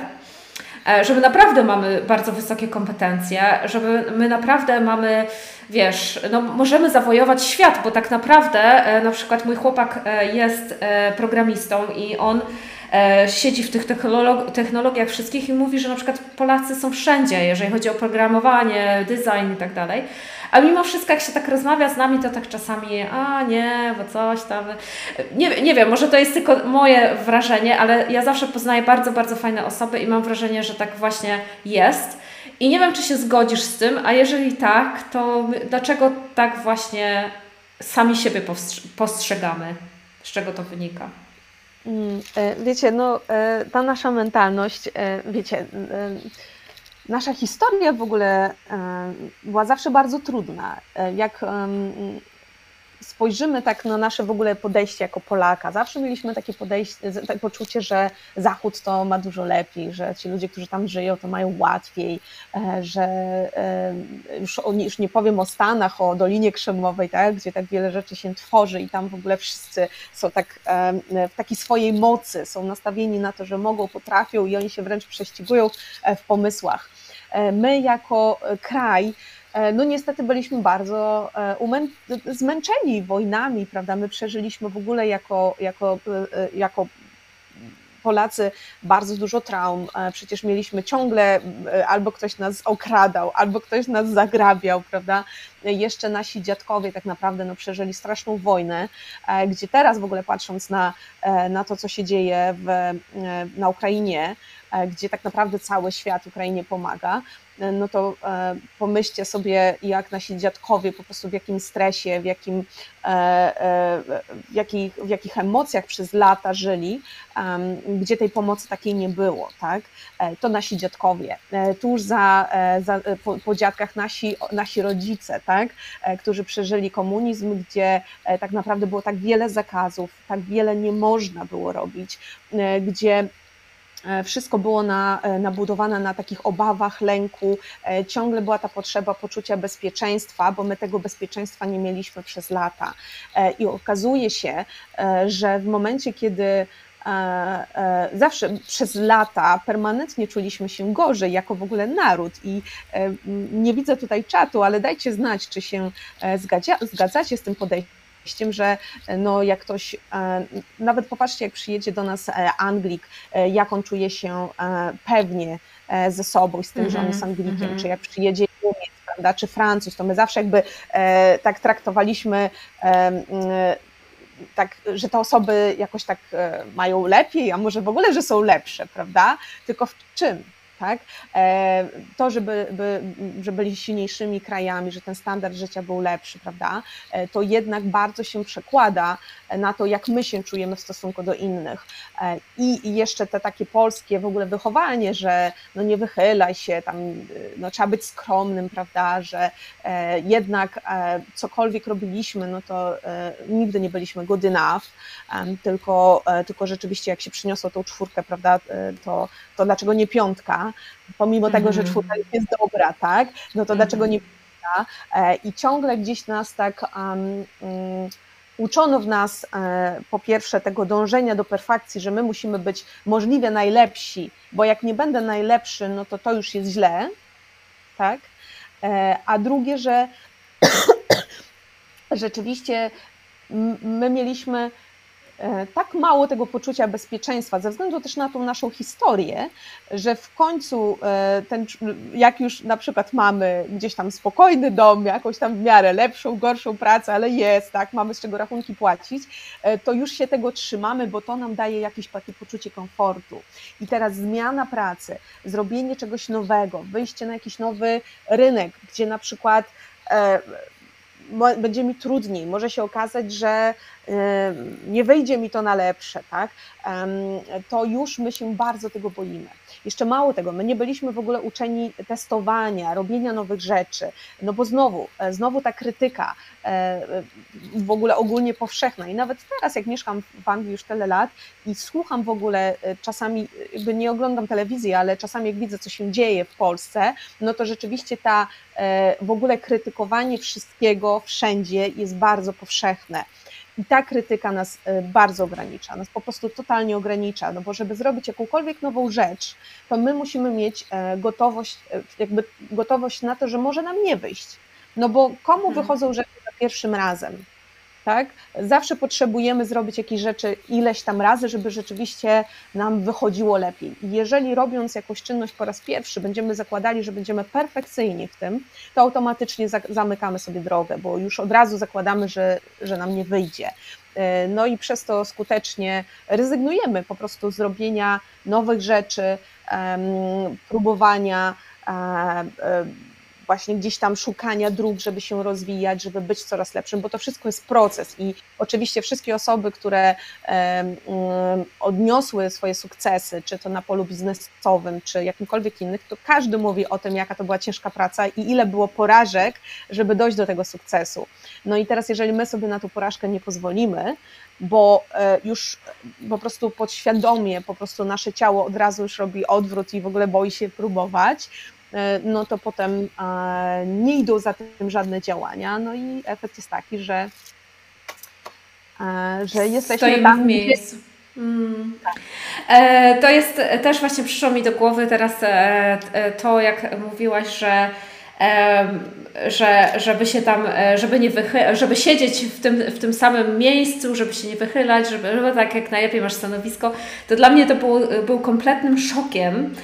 e, że my naprawdę mamy bardzo wysokie kompetencje, że my naprawdę mamy, wiesz, no możemy zawojować świat, bo tak naprawdę e, na przykład mój chłopak e, jest programistą i on siedzi w tych technologiach wszystkich i mówi, że na przykład Polacy są wszędzie, jeżeli chodzi o programowanie, design i tak dalej. A mimo wszystko, jak się tak rozmawia z nami, to tak czasami, a nie, bo coś tam. Nie, nie wiem, może to jest tylko moje wrażenie, ale ja zawsze poznaję bardzo, bardzo fajne osoby i mam wrażenie, że tak właśnie jest. I nie wiem, czy się zgodzisz z tym, a jeżeli tak, to dlaczego tak właśnie sami siebie postrzegamy? Z czego to wynika? Mm, e, wiecie, no e, ta nasza mentalność, e, wiecie, nasza historia w ogóle była zawsze bardzo trudna. Jak spojrzymy tak na nasze w ogóle podejście jako Polaka, zawsze mieliśmy takie podejście, takie poczucie, że Zachód to ma dużo lepiej, że ci ludzie, którzy tam żyją, to mają łatwiej, e, że e, już, już nie powiem o Stanach, o Dolinie Krzemowej, tak, gdzie tak wiele rzeczy się tworzy i tam w ogóle wszyscy są tak e, w takiej swojej mocy, są nastawieni na to, że mogą, potrafią i oni się wręcz prześcigują w pomysłach. My jako kraj no niestety byliśmy bardzo e, zmęczeni wojnami, prawda? My przeżyliśmy w ogóle jako, jako, e, jako Polacy bardzo dużo traum. Przecież mieliśmy ciągle albo ktoś nas okradał, albo ktoś nas zagrabiał, prawda? Jeszcze nasi dziadkowie tak naprawdę no, przeżyli straszną wojnę, gdzie teraz w ogóle patrząc na, na to, co się dzieje w, na Ukrainie, gdzie tak naprawdę cały świat Ukrainie pomaga, no to e, pomyślcie sobie, jak nasi dziadkowie po prostu w jakim stresie, w, jakim, e, e, w, jakich, w jakich emocjach przez lata żyli, gdzie tej pomocy takiej nie było, tak? To nasi dziadkowie. Tuż za, za po, po dziadkach nasi, nasi rodzice, tak? Którzy przeżyli komunizm, gdzie tak naprawdę było tak wiele zakazów, tak wiele nie można było robić, gdzie E, wszystko było na, e, nabudowane na takich obawach, lęku, e, ciągle była ta potrzeba poczucia bezpieczeństwa, bo my tego bezpieczeństwa nie mieliśmy przez lata. I okazuje się, że w momencie, kiedy zawsze przez lata permanentnie czuliśmy się gorzej jako w ogóle naród i nie widzę tutaj czatu, ale dajcie znać, czy się zgadzacie z tym podejściem że e, no jak ktoś, e, nawet popatrzcie jak przyjedzie do nas e, Anglik, jak on czuje się pewnie ze sobą i z tym, mm -hmm, że on jest mhm, Anglikiem, mm -hmm. czy jak przyjedzie Niemiec, prawda, czy Francuz, to my zawsze jakby tak traktowaliśmy tak, że te osoby jakoś tak mają lepiej, a może w ogóle, że są lepsze, prawda? Tylko w czym? Tak? E, to, żeby, by, że byli silniejszymi krajami, że ten standard życia był lepszy, prawda? E, to jednak bardzo się przekłada na to, jak my się czujemy w stosunku do innych. E, I jeszcze te takie polskie w ogóle wychowanie, że no nie wychylaj się, tam no trzeba być skromnym, prawda, że jednak cokolwiek robiliśmy, no to nigdy nie byliśmy good enough, tylko, tylko rzeczywiście jak się przyniosło tą czwórkę, prawda, to, to dlaczego nie piątka, pomimo mm. tego, że mhm. czwórka jest dobra, tak, no to mm. dlaczego nie piątka e, i ciągle gdzieś nas tak um, um, uczono w nas e, po pierwsze tego dążenia do perfekcji, że my musimy być możliwie najlepsi, bo jak nie będę najlepszy, no to to już jest źle, tak, e, a drugie, że rzeczywiście my mieliśmy tak mało tego poczucia bezpieczeństwa, ze względu też na tą naszą historię, że w końcu e, ten, jak już na przykład mamy gdzieś tam spokojny dom, jakąś tam w miarę lepszą, gorszą pracę, ale jest, tak, mamy z czego rachunki płacić, e, to już się tego trzymamy, bo to nam daje jakieś takie poczucie komfortu. I teraz zmiana pracy, zrobienie czegoś nowego, wyjście na jakiś nowy rynek, gdzie na przykład będzie mi trudniej, może się okazać, że nie wyjdzie mi to na lepsze, tak? to już my się bardzo tego boimy. Jeszcze mało tego, my nie byliśmy w ogóle uczeni testowania, robienia nowych rzeczy, no bo znowu, e, znowu ta krytyka e, w ogóle ogólnie powszechna i nawet teraz, jak mieszkam w Anglii już tyle lat i słucham w ogóle e, czasami, jakby nie oglądam telewizji, ale czasami jak widzę, co się dzieje w Polsce, no to rzeczywiście ta w ogóle krytykowanie wszystkiego wszędzie jest bardzo powszechne. I ta krytyka nas e, bardzo ogranicza, nas po prostu totalnie ogranicza, no bo żeby zrobić jakąkolwiek nową rzecz, to my musimy mieć e, gotowość, e, jakby gotowość na to, że może nam nie wyjść. No bo komu hmm. wychodzą rzeczy za pierwszym razem? Tak? Zawsze potrzebujemy zrobić jakieś rzeczy ileś tam razy, żeby rzeczywiście nam wychodziło lepiej. Jeżeli robiąc jakąś czynność po raz pierwszy będziemy zakładali, że będziemy perfekcyjni w tym, to automatycznie zamykamy sobie drogę, bo już od razu zakładamy, że, że nam nie wyjdzie. E, no i przez to skutecznie rezygnujemy po prostu z robienia nowych rzeczy, próbowania e, właśnie gdzieś tam szukania dróg, żeby się rozwijać, żeby być coraz lepszym, bo to wszystko jest proces i oczywiście wszystkie osoby, które odniosły swoje sukcesy, czy to na polu biznesowym, czy jakimkolwiek innym, to każdy mówi o tym, jaka to była ciężka praca i ile było porażek, żeby dojść do tego sukcesu. No i teraz, jeżeli my sobie na tą porażkę nie pozwolimy, bo e, już po prostu podświadomie, po prostu nasze ciało od razu już robi odwrót i w ogóle boi się próbować, no to potem e, nie idą za tym żadne działania. No i efekt jest taki, że, e, że jesteśmy Stoimy tam, w miejscu. Mm. Tak. to jest też właśnie przyszło mi do głowy teraz to, jak mówiłaś, że że, żeby się tam, żeby nie wychy- żeby siedzieć w tym, w tym samym miejscu, żeby się nie wychylać, żeby, żeby tak jak najlepiej masz stanowisko, to dla mnie to był, był kompletnym szokiem,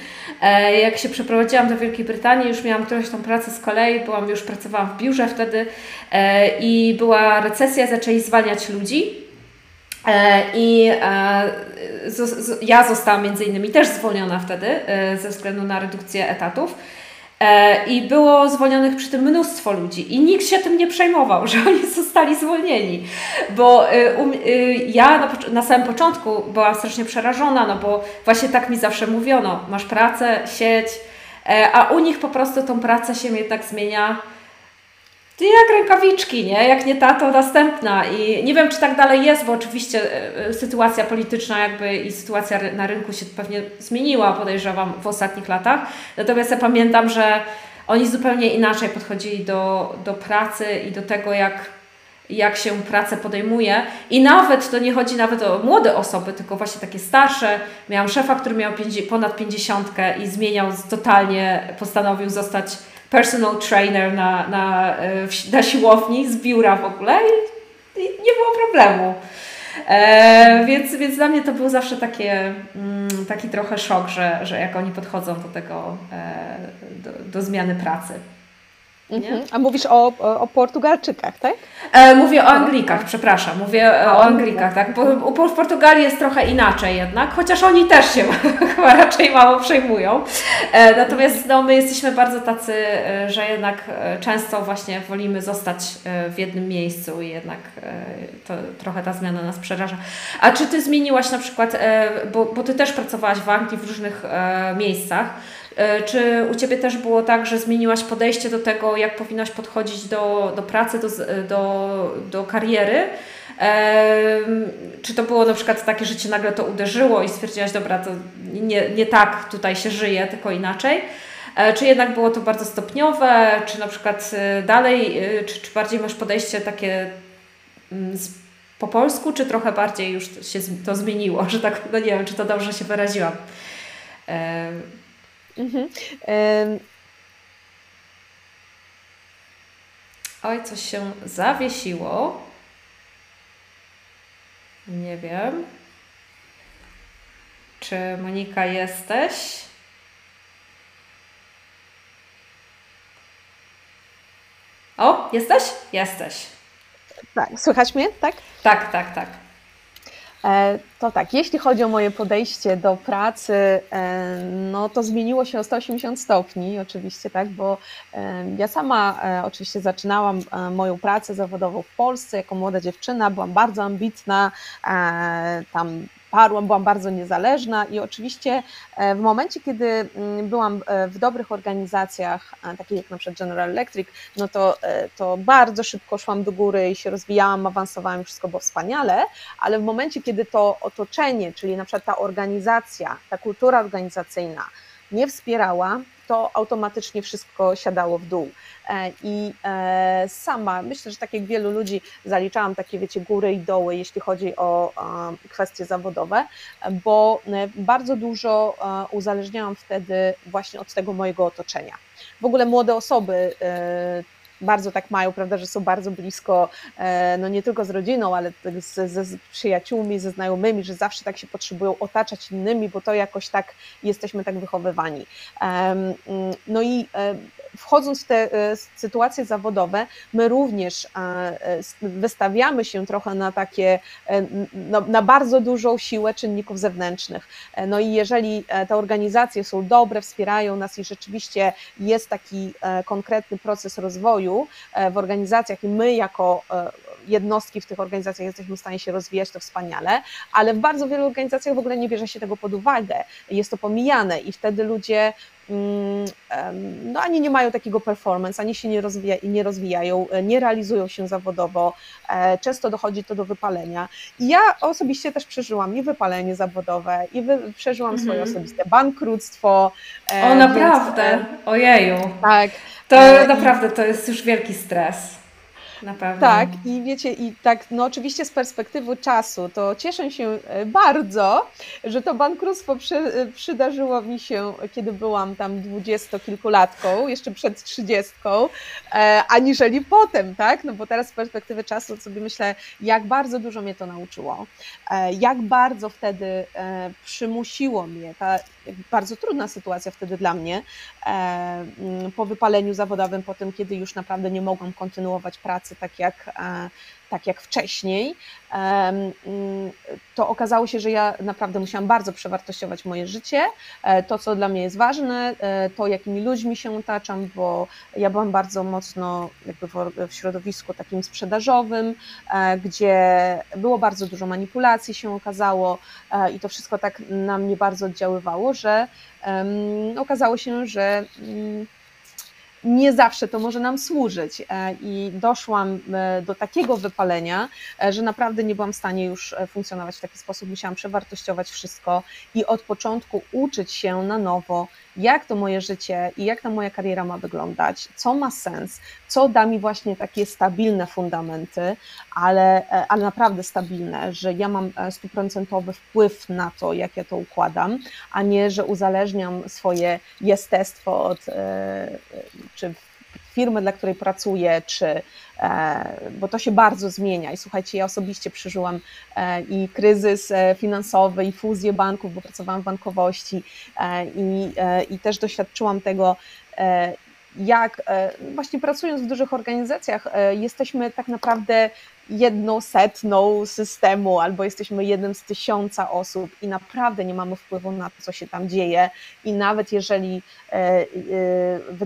E, jak się przeprowadziłam do Wielkiej Brytanii, już miałam którąś tą pracę z kolei, byłam już pracowałam w biurze wtedy e, i była recesja, zaczęli zwalniać ludzi. E, I ja zostałam między innymi też zwolniona wtedy ze względu na redukcję etatów. E, I było zwolnionych przy tym mnóstwo ludzi i nikt się tym nie przejmował, że oni zostali zwolnieni. Bo y, y, ja na, na, samym początku byłam strasznie przerażona, no bo właśnie tak mi zawsze mówiono, masz pracę, sieć, e, a u nich po prostu tą pracę się jednak zmienia jak rękawiczki, nie? Jak nie ta, to następna. I nie wiem, czy tak dalej jest, bo oczywiście e, e, sytuacja polityczna jakby i sytuacja na rynku się pewnie zmieniła, podejrzewam, w ostatnich latach. Natomiast ja pamiętam, że oni zupełnie inaczej podchodzili do, do pracy i do tego, jak, jak się pracę podejmuje. I nawet to nie chodzi nawet o młode osoby, tylko właśnie takie starsze. Miałam szefa, który miał ponad pięćdziesiątkę i zmieniał totalnie, postanowił zostać personal trainer na, na, e, na siłowni z biura w ogóle i, i nie było problemu. E, więc, więc dla mnie to był zawsze takie, mm, taki trochę szok, że, że jak oni podchodzą do tego, e, do, do zmiany pracy. Mhm. A mówisz o, o, Portugalczykach, tak? E, mówię o Anglikach, przepraszam, mówię o, o Anglikach, tak? Bo w Portugalii jest trochę inaczej jednak, chociaż oni też się chyba raczej mało przejmują. E, natomiast no, my jesteśmy bardzo tacy, e, że jednak e, często właśnie wolimy zostać e, w jednym miejscu i jednak to trochę ta zmiana nas przeraża. A czy Ty zmieniłaś na przykład, bo, bo Ty też pracowałaś w Anglii w różnych miejscach, czy u Ciebie też było tak, że zmieniłaś podejście do tego, jak powinnaś podchodzić do, do pracy, do, do, do kariery? Czy to było na przykład takie, że Cię nagle to uderzyło i stwierdziłaś, dobra, to nie, nie tak tutaj się żyje, tylko inaczej? E, czy jednak było to bardzo stopniowe? Czy na przykład e, dalej, czy, czy bardziej masz podejście takie mm, po polsku, czy trochę bardziej już się to zmieniło, że tak, no nie wiem, czy to dobrze się wyraziłam. Mhm. Oj, coś się zawiesiło. Nie wiem. Czy Monika jesteś? O, jesteś? Jesteś. Tak, słychać mnie, tak? Tak, tak, tak. E, to tak, jeśli chodzi o moje podejście do pracy, e, no to zmieniło się o 180 stopni, oczywiście, tak, bo e, ja sama oczywiście zaczynałam moją pracę zawodową w Polsce jako młoda dziewczyna, byłam bardzo ambitna, tam parłam, byłam bardzo niezależna i oczywiście e, w momencie, kiedy mm, byłam e, w dobrych organizacjach, takich jak na przykład General Electric, no to, e, to bardzo szybko szłam do góry i się rozwijałam, awansowałam, wszystko było wspaniale, ale w momencie, kiedy to otoczenie, czyli na przykład ta organizacja, ta kultura organizacyjna nie wspierała, to automatycznie wszystko siadało w dół. E, I e, sama, myślę, że tak jak wielu ludzi, zaliczałam takie, wiecie, góry i doły, jeśli chodzi o kwestie zawodowe, bo e, bardzo dużo uzależniałam wtedy właśnie od tego mojego otoczenia. W ogóle młode osoby bardzo tak mają, prawda, że są bardzo blisko, no nie tylko z rodziną, ale z, ze przyjaciółmi, ze znajomymi, że zawsze tak się potrzebują otaczać innymi, bo to jakoś tak jesteśmy tak wychowywani. Mm, no i wchodząc w te e, sytuacje zawodowe, my również e, wystawiamy się trochę na takie, no, na bardzo dużą siłę czynników zewnętrznych. No i jeżeli te organizacje są dobre, wspierają nas i rzeczywiście jest taki konkretny proces rozwoju w organizacjach i my jako jednostki w tych organizacjach jesteśmy w stanie się rozwijać, to wspaniale, ale w bardzo wielu organizacjach w ogóle nie bierze się tego pod uwagę, jest to pomijane i wtedy ludzie mm, no ani nie mają takiego performance, ani się nie, rozwija, nie rozwijają, e, nie realizują się zawodowo, e, często dochodzi to do wypalenia. I ja osobiście też przeżyłam i wypalenie zawodowe, i wy, przeżyłam mhm. swoje osobiste bankructwo. E, o, naprawdę? Więc, Ojeju. Tak. To naprawdę to jest już wielki stres. Na pewno. Tak, i wiecie, i tak, no oczywiście z perspektywy czasu, to cieszę się e, bardzo, że to bankructwo przy, e, przydarzyło mi się, kiedy byłam tam dwudziestokilkulatką, jeszcze przed trzydziestką, e, aniżeli potem, tak? No bo teraz z perspektywy czasu sobie myślę, jak bardzo dużo mnie to nauczyło, jak bardzo wtedy przymusiło mnie, ta bardzo trudna sytuacja wtedy dla mnie, po wypaleniu zawodowym, po tym, kiedy już naprawdę nie mogłam kontynuować pracy, pracy tak jak, e, tak jak wcześniej, mm, to okazało się, że ja naprawdę musiałam bardzo przewartościować moje życie, e, to co dla mnie jest ważne, e, to jakimi ludźmi się otaczam, bo ja byłam bardzo mocno jakby w środowisku takim sprzedażowym, gdzie było bardzo dużo manipulacji się okazało i to wszystko tak na mnie bardzo oddziaływało, że okazało się, że mm, nie zawsze to może nam służyć. E, I doszłam e, do takiego wypalenia, e, że naprawdę nie byłam w stanie już funkcjonować w taki sposób. Musiałam przewartościować wszystko i od początku uczyć się na nowo, jak to moje życie i jak ta moja kariera ma wyglądać, co ma sens, co da mi właśnie takie stabilne fundamenty, ale, ale naprawdę stabilne, że ja mam stuprocentowy wpływ na to, jak ja to układam, a nie, że uzależniam swoje jestestwo od czy firmy, dla której pracuję, czy, e, bo to się bardzo zmienia. I słuchajcie, ja osobiście przeżyłam e, i kryzys e, finansowy, i fuzję banków, bo pracowałam w bankowości i, i też doświadczyłam tego, jak właśnie pracując w dużych organizacjach, jesteśmy tak naprawdę jedną setną systemu, albo jesteśmy jednym z tysiąca osób i naprawdę nie mamy wpływu na to, co się tam dzieje. I nawet jeżeli e, e,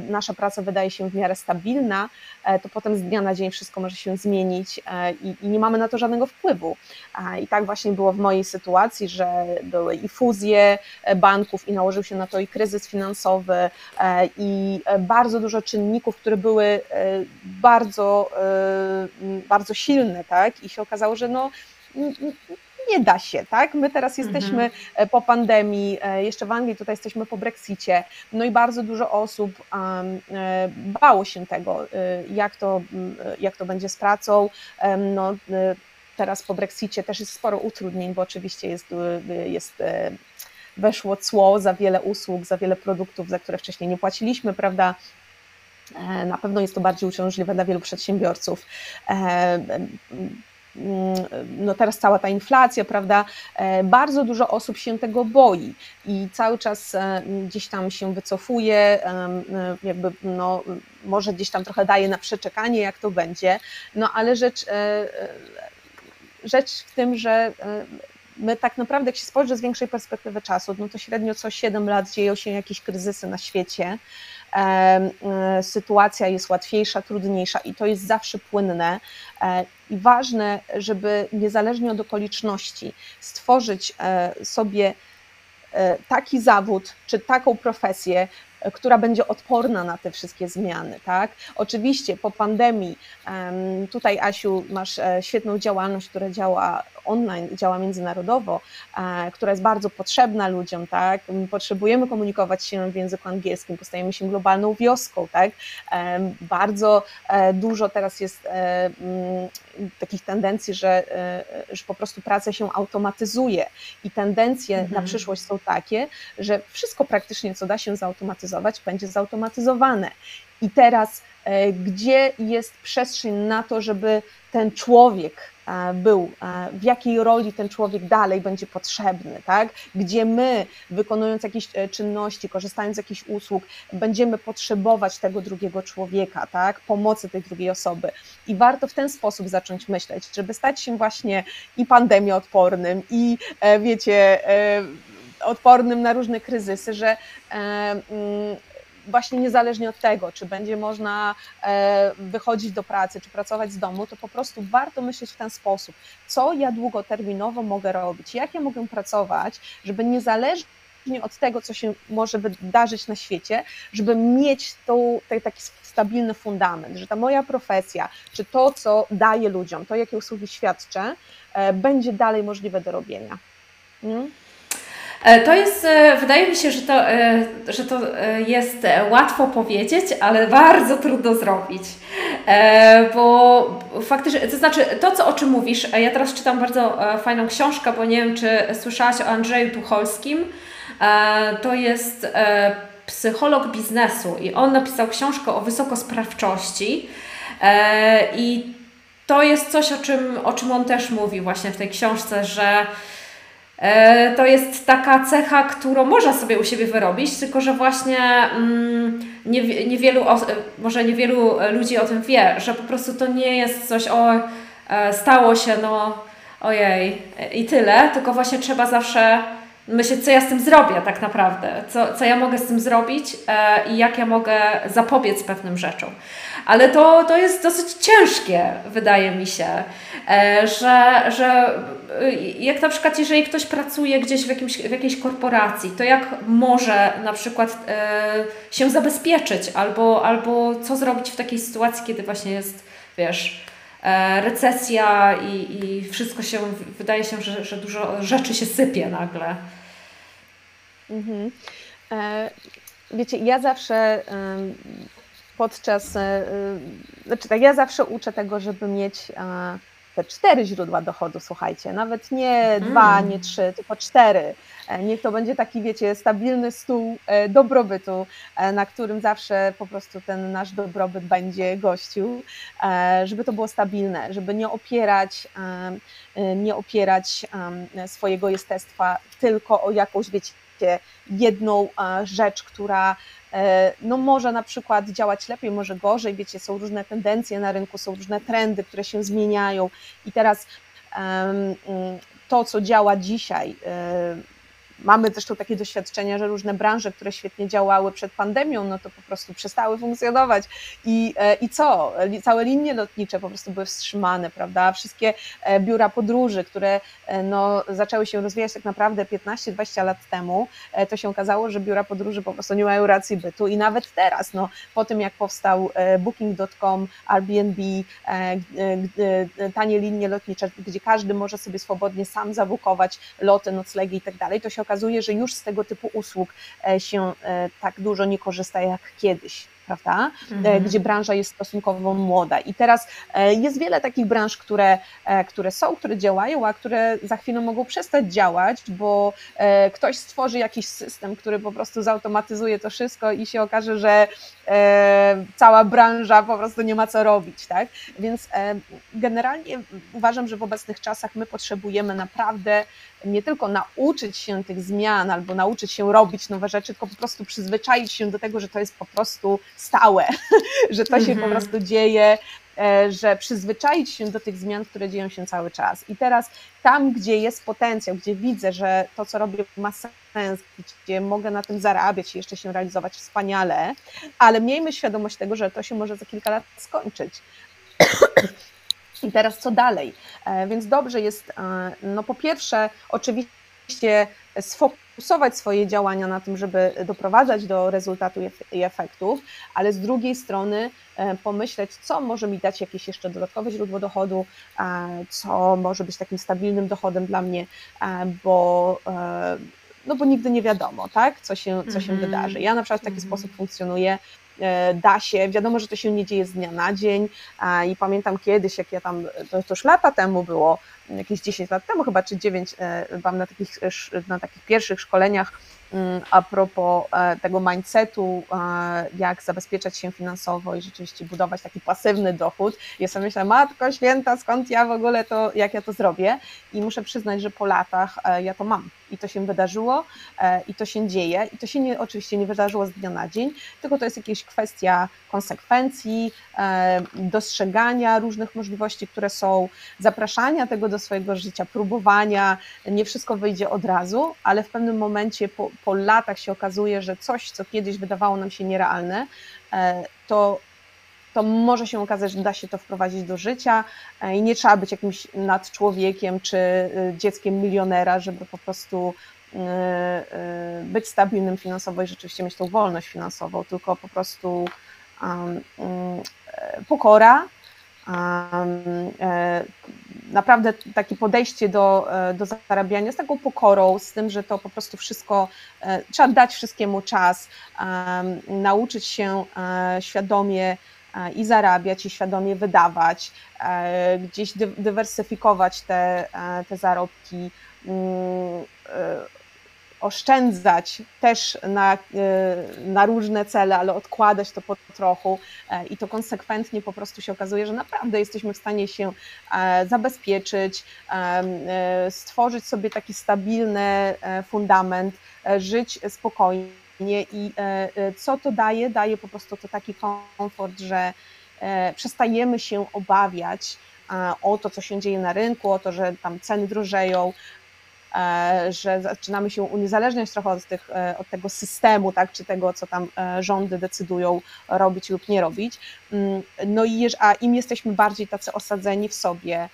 nasza praca wydaje się w miarę stabilna, e, to potem z dnia na dzień wszystko może się zmienić i, nie mamy na to żadnego wpływu. I tak właśnie było w mojej sytuacji, że były i fuzje banków, i nałożył się na to i kryzys finansowy, i bardzo dużo czynników, które były bardzo, bardzo silne tak? I się okazało, że no nie da się, tak? My teraz jesteśmy mhm. po pandemii, e, jeszcze w Anglii, tutaj jesteśmy po Brexicie, no i bardzo dużo osób um, bało się tego, jak to, jak to będzie z pracą, no teraz po Brexicie też jest sporo utrudnień, bo oczywiście jest, jest weszło cło za wiele usług, za wiele produktów, za które wcześniej nie płaciliśmy, prawda? E, na pewno jest to bardziej uciążliwe dla wielu przedsiębiorców. E, mm, no teraz cała ta inflacja, prawda? E, bardzo dużo osób się tego boi i cały czas gdzieś tam się wycofuje, jakby no, może gdzieś tam trochę daje na przeczekanie, jak to będzie. No ale rzecz, rzecz w tym, że my tak naprawdę, jak się spojrzy z większej perspektywy czasu, no to średnio co 7 lat dzieją się jakieś kryzysy na świecie. E, sytuacja jest łatwiejsza, trudniejsza i to jest zawsze płynne. E, I ważne, żeby niezależnie od okoliczności stworzyć e, sobie taki zawód czy taką profesję, która będzie odporna na te wszystkie zmiany. Tak? Oczywiście po pandemii, tutaj Asiu, masz świetną działalność, która działa online, działa międzynarodowo, e, która jest bardzo potrzebna ludziom, tak? Potrzebujemy komunikować się w języku angielskim, postajemy się globalną wioską, tak? E, bardzo e, dużo teraz jest mm, takich tendencji, że, że po prostu praca się automatyzuje i tendencje mhm. na przyszłość są takie, że wszystko praktycznie, co da się zautomatyzować, będzie zautomatyzowane. I teraz, gdzie jest przestrzeń na to, żeby ten człowiek był, e, w jakiej roli ten człowiek dalej będzie potrzebny, tak? gdzie my, wykonując jakieś e, czynności, korzystając z jakichś usług, będziemy potrzebować tego drugiego człowieka, tak? pomocy tej drugiej osoby. I warto w ten sposób zacząć myśleć, żeby stać się właśnie i pandemioodpornym, i wiecie, odpornym na różne kryzysy, że mm, właśnie niezależnie od tego, czy będzie można e, wychodzić do pracy, czy pracować z domu, to po prostu warto myśleć w ten sposób, co ja długoterminowo mogę robić, jak ja mogę pracować, żeby niezależnie od tego, co się może wydarzyć na świecie, żeby mieć tą, taki stabilny fundament, że ta moja profesja, czy to, co daję ludziom, to, jakie usługi świadczę, e, będzie dalej możliwe do robienia. Hmm? E, to jest, e, wydaje mi się, że to, e, że to jest łatwo powiedzieć, ale bardzo trudno zrobić. Bo faktycznie, to znaczy to, co, o czym mówisz, ja teraz czytam bardzo fajną książkę, bo nie wiem, czy słyszałaś o Andrzeju Tucholskim. To jest psycholog biznesu i on napisał książkę o wysokosprawczości i to jest coś, o czym, o czym on też mówi właśnie w tej książce, że to jest taka cecha, którą można sobie u siebie wyrobić, tylko że właśnie mm, nie, niewielu, może niewielu ludzi o tym wie, że po prostu to nie jest coś, o e, stało się, no ojej i tyle, tylko właśnie trzeba zawsze myśleć, co ja z tym zrobię tak naprawdę, co, co ja mogę z tym zrobić e, i jak ja mogę zapobiec pewnym rzeczom. Ale to, to jest dosyć ciężkie, wydaje mi się, e, że, że e, jak na przykład, jeżeli ktoś pracuje gdzieś w, jakimś, w jakiejś korporacji, to jak może na przykład e, się zabezpieczyć, albo, albo co zrobić w takiej sytuacji, kiedy właśnie jest, wiesz, recesja i, i wszystko się, wydaje się, że, że dużo rzeczy się sypie nagle. Mhm. E, wiecie, ja zawsze podczas, e, e, znaczy tak, ja zawsze uczę tego, żeby mieć te cztery źródła dochodu, słuchajcie, nawet nie mm. dwa, nie trzy, tylko cztery. Niech to będzie taki, wiecie, stabilny stół dobrobytu, na którym zawsze po prostu ten nasz dobrobyt będzie gościł, żeby to było stabilne, żeby nie opierać, nie opierać swojego jestestwa tylko o jakąś, wiecie, jedną rzecz, która no może na przykład działać lepiej, może gorzej, wiecie, są różne tendencje na rynku, są różne trendy, które się zmieniają. I teraz to, co działa dzisiaj, Mamy zresztą takie doświadczenia, że różne branże, które świetnie działały przed pandemią, no to po prostu przestały funkcjonować. I, e, i co? Całe linie lotnicze po prostu były wstrzymane, prawda? Wszystkie e, biura podróży, które e, no, zaczęły się rozwijać tak naprawdę 15-20 lat temu, to się okazało, że biura podróży po prostu nie mają racji bytu. I nawet teraz, no, po tym jak powstał Booking.com, Airbnb, tanie linie lotnicze, gdzie każdy może sobie swobodnie sam zabukować loty, noclegi i tak dalej, to się okazuje, że już z tego typu usług e, się e, tak dużo nie korzysta jak kiedyś prawda? E, mhm. Gdzie branża jest stosunkowo młoda. I teraz jest wiele takich branż, które, które są, które działają, a które za chwilę mogą przestać działać, bo ktoś stworzy jakiś system, który po prostu zautomatyzuje to wszystko i się okaże, że cała branża po prostu nie ma co robić, tak? Więc generalnie uważam, że w obecnych czasach my potrzebujemy naprawdę nie tylko nauczyć się tych zmian albo nauczyć się robić nowe rzeczy, tylko po prostu przyzwyczaić się do tego, że to jest po prostu stałe, że to się po mhm. prostu dzieje, e, że przyzwyczaić się do tych zmian, które dzieją się cały czas. I teraz tam, gdzie jest potencjał, gdzie widzę, że to, co robię, ma sens, gdzie mogę na tym zarabiać i jeszcze się realizować wspaniale, ale miejmy świadomość tego, że to się może za kilka lat skończyć. I teraz co dalej? E, więc dobrze jest, e, no po pierwsze, oczywiście sfokusować swoje działania na tym, żeby doprowadzać do rezultatu i efektów, ale z drugiej strony e, pomyśleć, co może mi dać jakieś jeszcze dodatkowe źródło dochodu, co może być takim stabilnym dochodem dla mnie, bo no bo nigdy nie wiadomo, tak, co się, co się -hmm. wydarzy. Ja na przykład w taki -hmm. sposób funkcjonuję, E, da się. Wiadomo, że to się nie dzieje z dnia na dzień i pamiętam kiedyś, jak ja tam, to, już lata temu było, jakieś 10 lat temu chyba, czy 9, e, byłam na takich, na takich pierwszych szkoleniach mm, a propos e, tego mindsetu, jak zabezpieczać się finansowo i rzeczywiście budować taki pasywny dochód. Ja sobie myślę, matko święta, skąd ja w ogóle to, jak ja to zrobię? I muszę przyznać, że po latach ja to mam i to się wydarzyło e, i to się dzieje. I to się nie, oczywiście nie wydarzyło z dnia na dzień, tylko to jest jakaś kwestia konsekwencji, e, dostrzegania różnych możliwości, które są, zapraszania tego do swojego życia, próbowania, nie wszystko wyjdzie od razu, ale w pewnym momencie po, po latach się okazuje, że coś, co kiedyś wydawało nam się nierealne, e, to to może się okazać, że da się to wprowadzić do życia e, i nie trzeba być jakimś nadczłowiekiem czy y, dzieckiem milionera, żeby po prostu y, być stabilnym finansowo i rzeczywiście mieć tą wolność finansową, tylko po prostu um, pokora, um, naprawdę takie podejście do, do zarabiania z taką pokorą, z tym, że to po prostu wszystko trzeba dać wszystkiemu czas, um, nauczyć się świadomie i zarabiać, i świadomie wydawać, e, gdzieś dywersyfikować te, e, te zarobki, mm, e, oszczędzać też na, na różne cele, ale odkładać to po trochu i to konsekwentnie po prostu się okazuje, że naprawdę jesteśmy w stanie się zabezpieczyć, stworzyć sobie taki stabilny fundament, żyć spokojnie i e, e, co to daje? Daje po prostu to taki komfort, że e, przestajemy się obawiać o to, co się dzieje na rynku, o to, że tam ceny drożeją, że zaczynamy się uniezależniać trochę od, tych, od tego systemu, tak, czy tego, co tam rządy decydują robić lub nie robić. Mm, no i a im jesteśmy bardziej tacy osadzeni w sobie,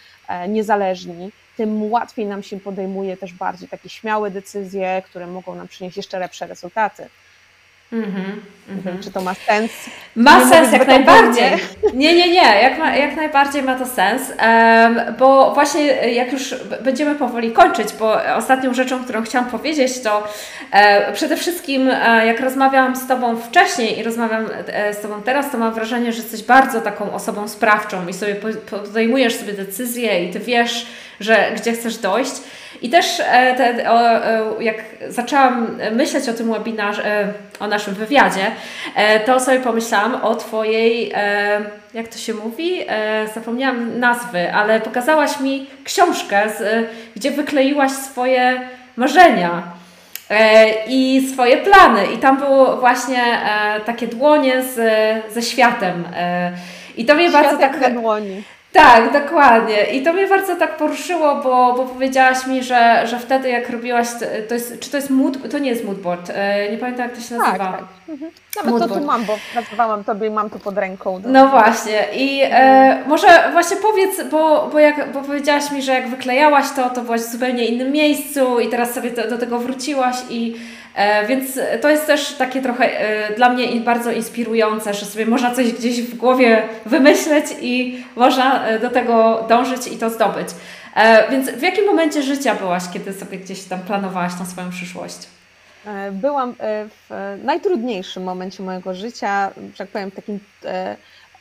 niezależni, tym łatwiej nam się podejmuje też bardziej takie śmiałe decyzje, które mogą nam przynieść jeszcze lepsze rezultaty. Mm-hmm, mm-hmm. Czy to ma sens? Ma nie sens jak najbardziej. Nie, nie, nie, jak, ma, jak najbardziej ma to sens, bo właśnie jak już będziemy powoli kończyć, bo ostatnią rzeczą, którą chciałam powiedzieć, to e, przede wszystkim e, jak rozmawiałam z Tobą wcześniej i rozmawiam e, z Tobą teraz, to mam wrażenie, że jesteś bardzo taką osobą sprawczą i sobie podejmujesz sobie decyzje i Ty wiesz, że gdzie chcesz dojść. I też e, te, o, e, jak zaczęłam myśleć o tym webinarze, e, o naszym wywiadzie, to sobie pomyślałam o Twojej, jak to się mówi, zapomniałam nazwy, ale pokazałaś mi książkę, gdzie wykleiłaś swoje marzenia. i swoje plany. I tam było właśnie takie dłonie z, ze światem. I to mnie bardzo tak. Na dłoni. Tak, dokładnie. I to mnie bardzo tak poruszyło, bo, bo powiedziałaś mi, że, że wtedy jak robiłaś, to jest, czy to jest mood, to nie jest moodboard, e, nie pamiętam jak to się nazywa. Tak, tak. Mhm. Nawet moodboard. to tu mam, bo pracowałam tobie i mam to pod ręką. No właśnie i e, może właśnie powiedz, bo, bo, jak, bo powiedziałaś mi, że jak wyklejałaś to, to byłaś w zupełnie innym miejscu i teraz sobie do, do tego wróciłaś i więc to jest też takie trochę e, dla mnie bardzo inspirujące, że sobie można coś gdzieś w głowie wymyśleć i można e, do tego dążyć i to zdobyć. Więc w jakim momencie życia byłaś, kiedy sobie gdzieś tam planowałaś na swoją przyszłość? Byłam w najtrudniejszym momencie mojego życia, że tak powiem, takim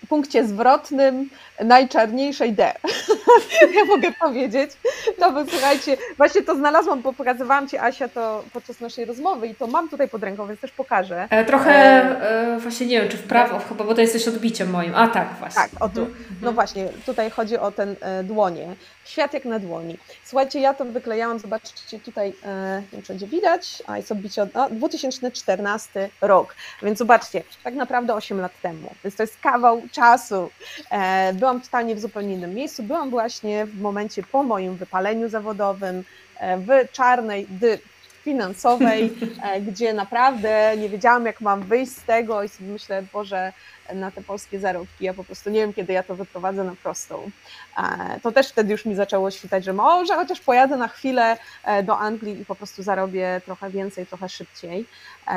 punkcie zwrotnym najczarniejszej D. ja mogę powiedzieć. No bo słuchajcie, właśnie to znalazłam, bo pokazywałam Ci Asia to podczas naszej rozmowy i to mam tutaj pod ręką, więc też pokażę. E, trochę e, e, właśnie nie wiem, czy w prawo chyba, bo to jesteś odbiciem moim. A tak, właśnie. Tak, o tu. No właśnie, tutaj chodzi o ten e, dłonie. Świat jak na dłoni. Słuchajcie, ja to wyklejałam, zobaczcie tutaj, e, nie wiem, czy będzie widać, a jest odbicie od no, 2014 rok, więc zobaczcie, tak naprawdę 8 lat temu, więc to jest kawał czasu. E, byłam totalnie w zupełnie innym miejscu, byłam właśnie w momencie po moim wypaleniu zawodowym, e, w czarnej dy finansowej, e, gdzie naprawdę nie wiedziałam, jak mam wyjść z tego i sobie myślę, Boże, na te polskie zarobki. Ja po prostu nie wiem, kiedy ja to wyprowadzę na prostą. E, to też wtedy już mi zaczęło świtać, że może chociaż pojadę na chwilę e, do Anglii i po prostu zarobię trochę więcej, trochę szybciej.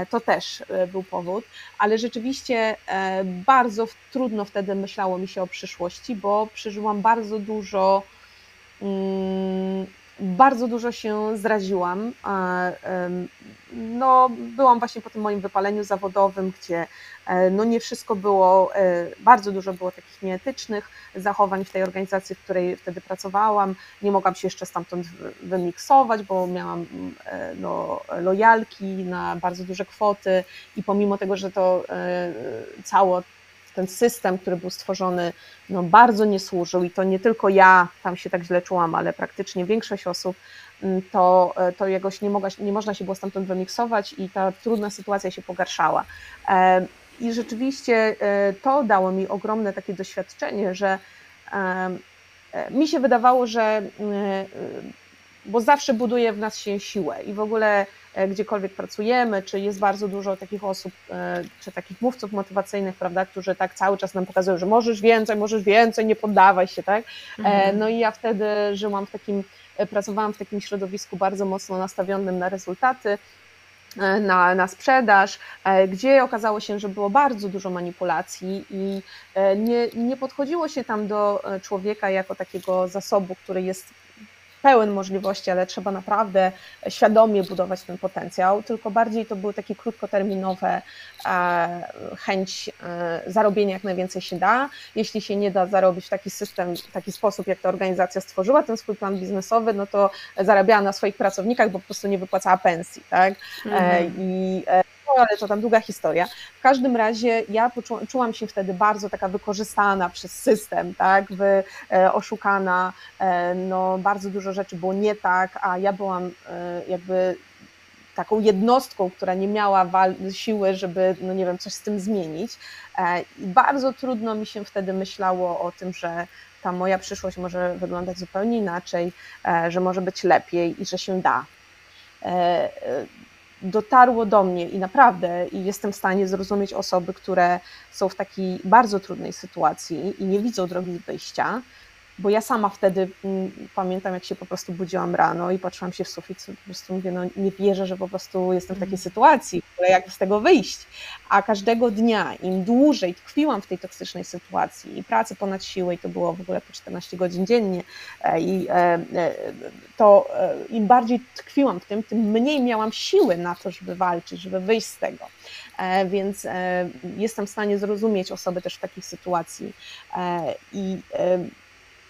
To też był powód, ale rzeczywiście bardzo trudno wtedy myślało mi się o przyszłości, bo przeżyłam bardzo dużo. Bardzo dużo się zraziłam. No, byłam właśnie po tym moim wypaleniu zawodowym, gdzie e, no nie wszystko było, e, bardzo dużo było takich nieetycznych zachowań w tej organizacji, w której wtedy pracowałam. Nie mogłam się jeszcze stamtąd wymiksować, bo miałam e, no, lojalki na bardzo duże kwoty i pomimo tego, że to cało ten system, który był stworzony, no bardzo nie służył i to nie tylko ja tam się tak źle czułam, ale praktycznie większość osób, mm, to, e, to jakoś nie, mogła, nie można się było stamtąd wymiksować i ta trudna sytuacja się pogarszała. E, I rzeczywiście e, to dało mi ogromne takie doświadczenie, że mi się wydawało, że bo zawsze buduje w nas się siłę i w ogóle E, gdziekolwiek pracujemy, czy jest bardzo dużo takich osób, e, czy takich mówców motywacyjnych, prawda, którzy tak cały czas nam pokazują, że możesz więcej, możesz więcej, nie poddawaj się, tak? E, mhm. No i ja wtedy żyłam w takim, pracowałam w takim środowisku bardzo mocno nastawionym na rezultaty, na, na sprzedaż, gdzie okazało się, że było bardzo dużo manipulacji i nie, nie podchodziło się tam do człowieka jako takiego zasobu, który jest pełen możliwości, ale trzeba naprawdę świadomie budować ten potencjał, tylko bardziej to były takie krótkoterminowe e, chęć e, zarobienia jak najwięcej się da. Jeśli się nie da zarobić w taki system, w taki sposób, jak ta organizacja stworzyła ten swój plan biznesowy, no to zarabiała na swoich pracownikach, bo po prostu nie wypłacała pensji, tak? E, mhm. I ale to tam długa historia. W każdym razie ja poczułam, czułam się wtedy bardzo taka wykorzystana przez system, tak, Wy, e, oszukana, e, no bardzo dużo rzeczy było nie tak, a ja byłam e, jakby taką jednostką, która nie miała siły, żeby, no nie wiem, coś z tym zmienić. I bardzo trudno mi się wtedy myślało o tym, że ta moja przyszłość może wyglądać zupełnie inaczej, że może być lepiej i że się da dotarło do mnie i naprawdę i jestem w stanie zrozumieć osoby, które są w takiej bardzo trudnej sytuacji i nie widzą drogi wyjścia, bo ja sama wtedy mm, pamiętam, jak się po prostu budziłam rano i patrzyłam się w sufit, po prostu mówię, no nie wierzę, że po prostu jestem w takiej mhm. sytuacji, ale jak z tego wyjść? A każdego dnia, im dłużej tkwiłam w tej toksycznej sytuacji i pracy ponad siłę, i to było w ogóle po 14 godzin dziennie, e, i e, e, to im bardziej tkwiłam w tym, tym mniej miałam siły na to, żeby walczyć, żeby wyjść z tego. Więc jestem w stanie zrozumieć osoby też w takiej sytuacji. I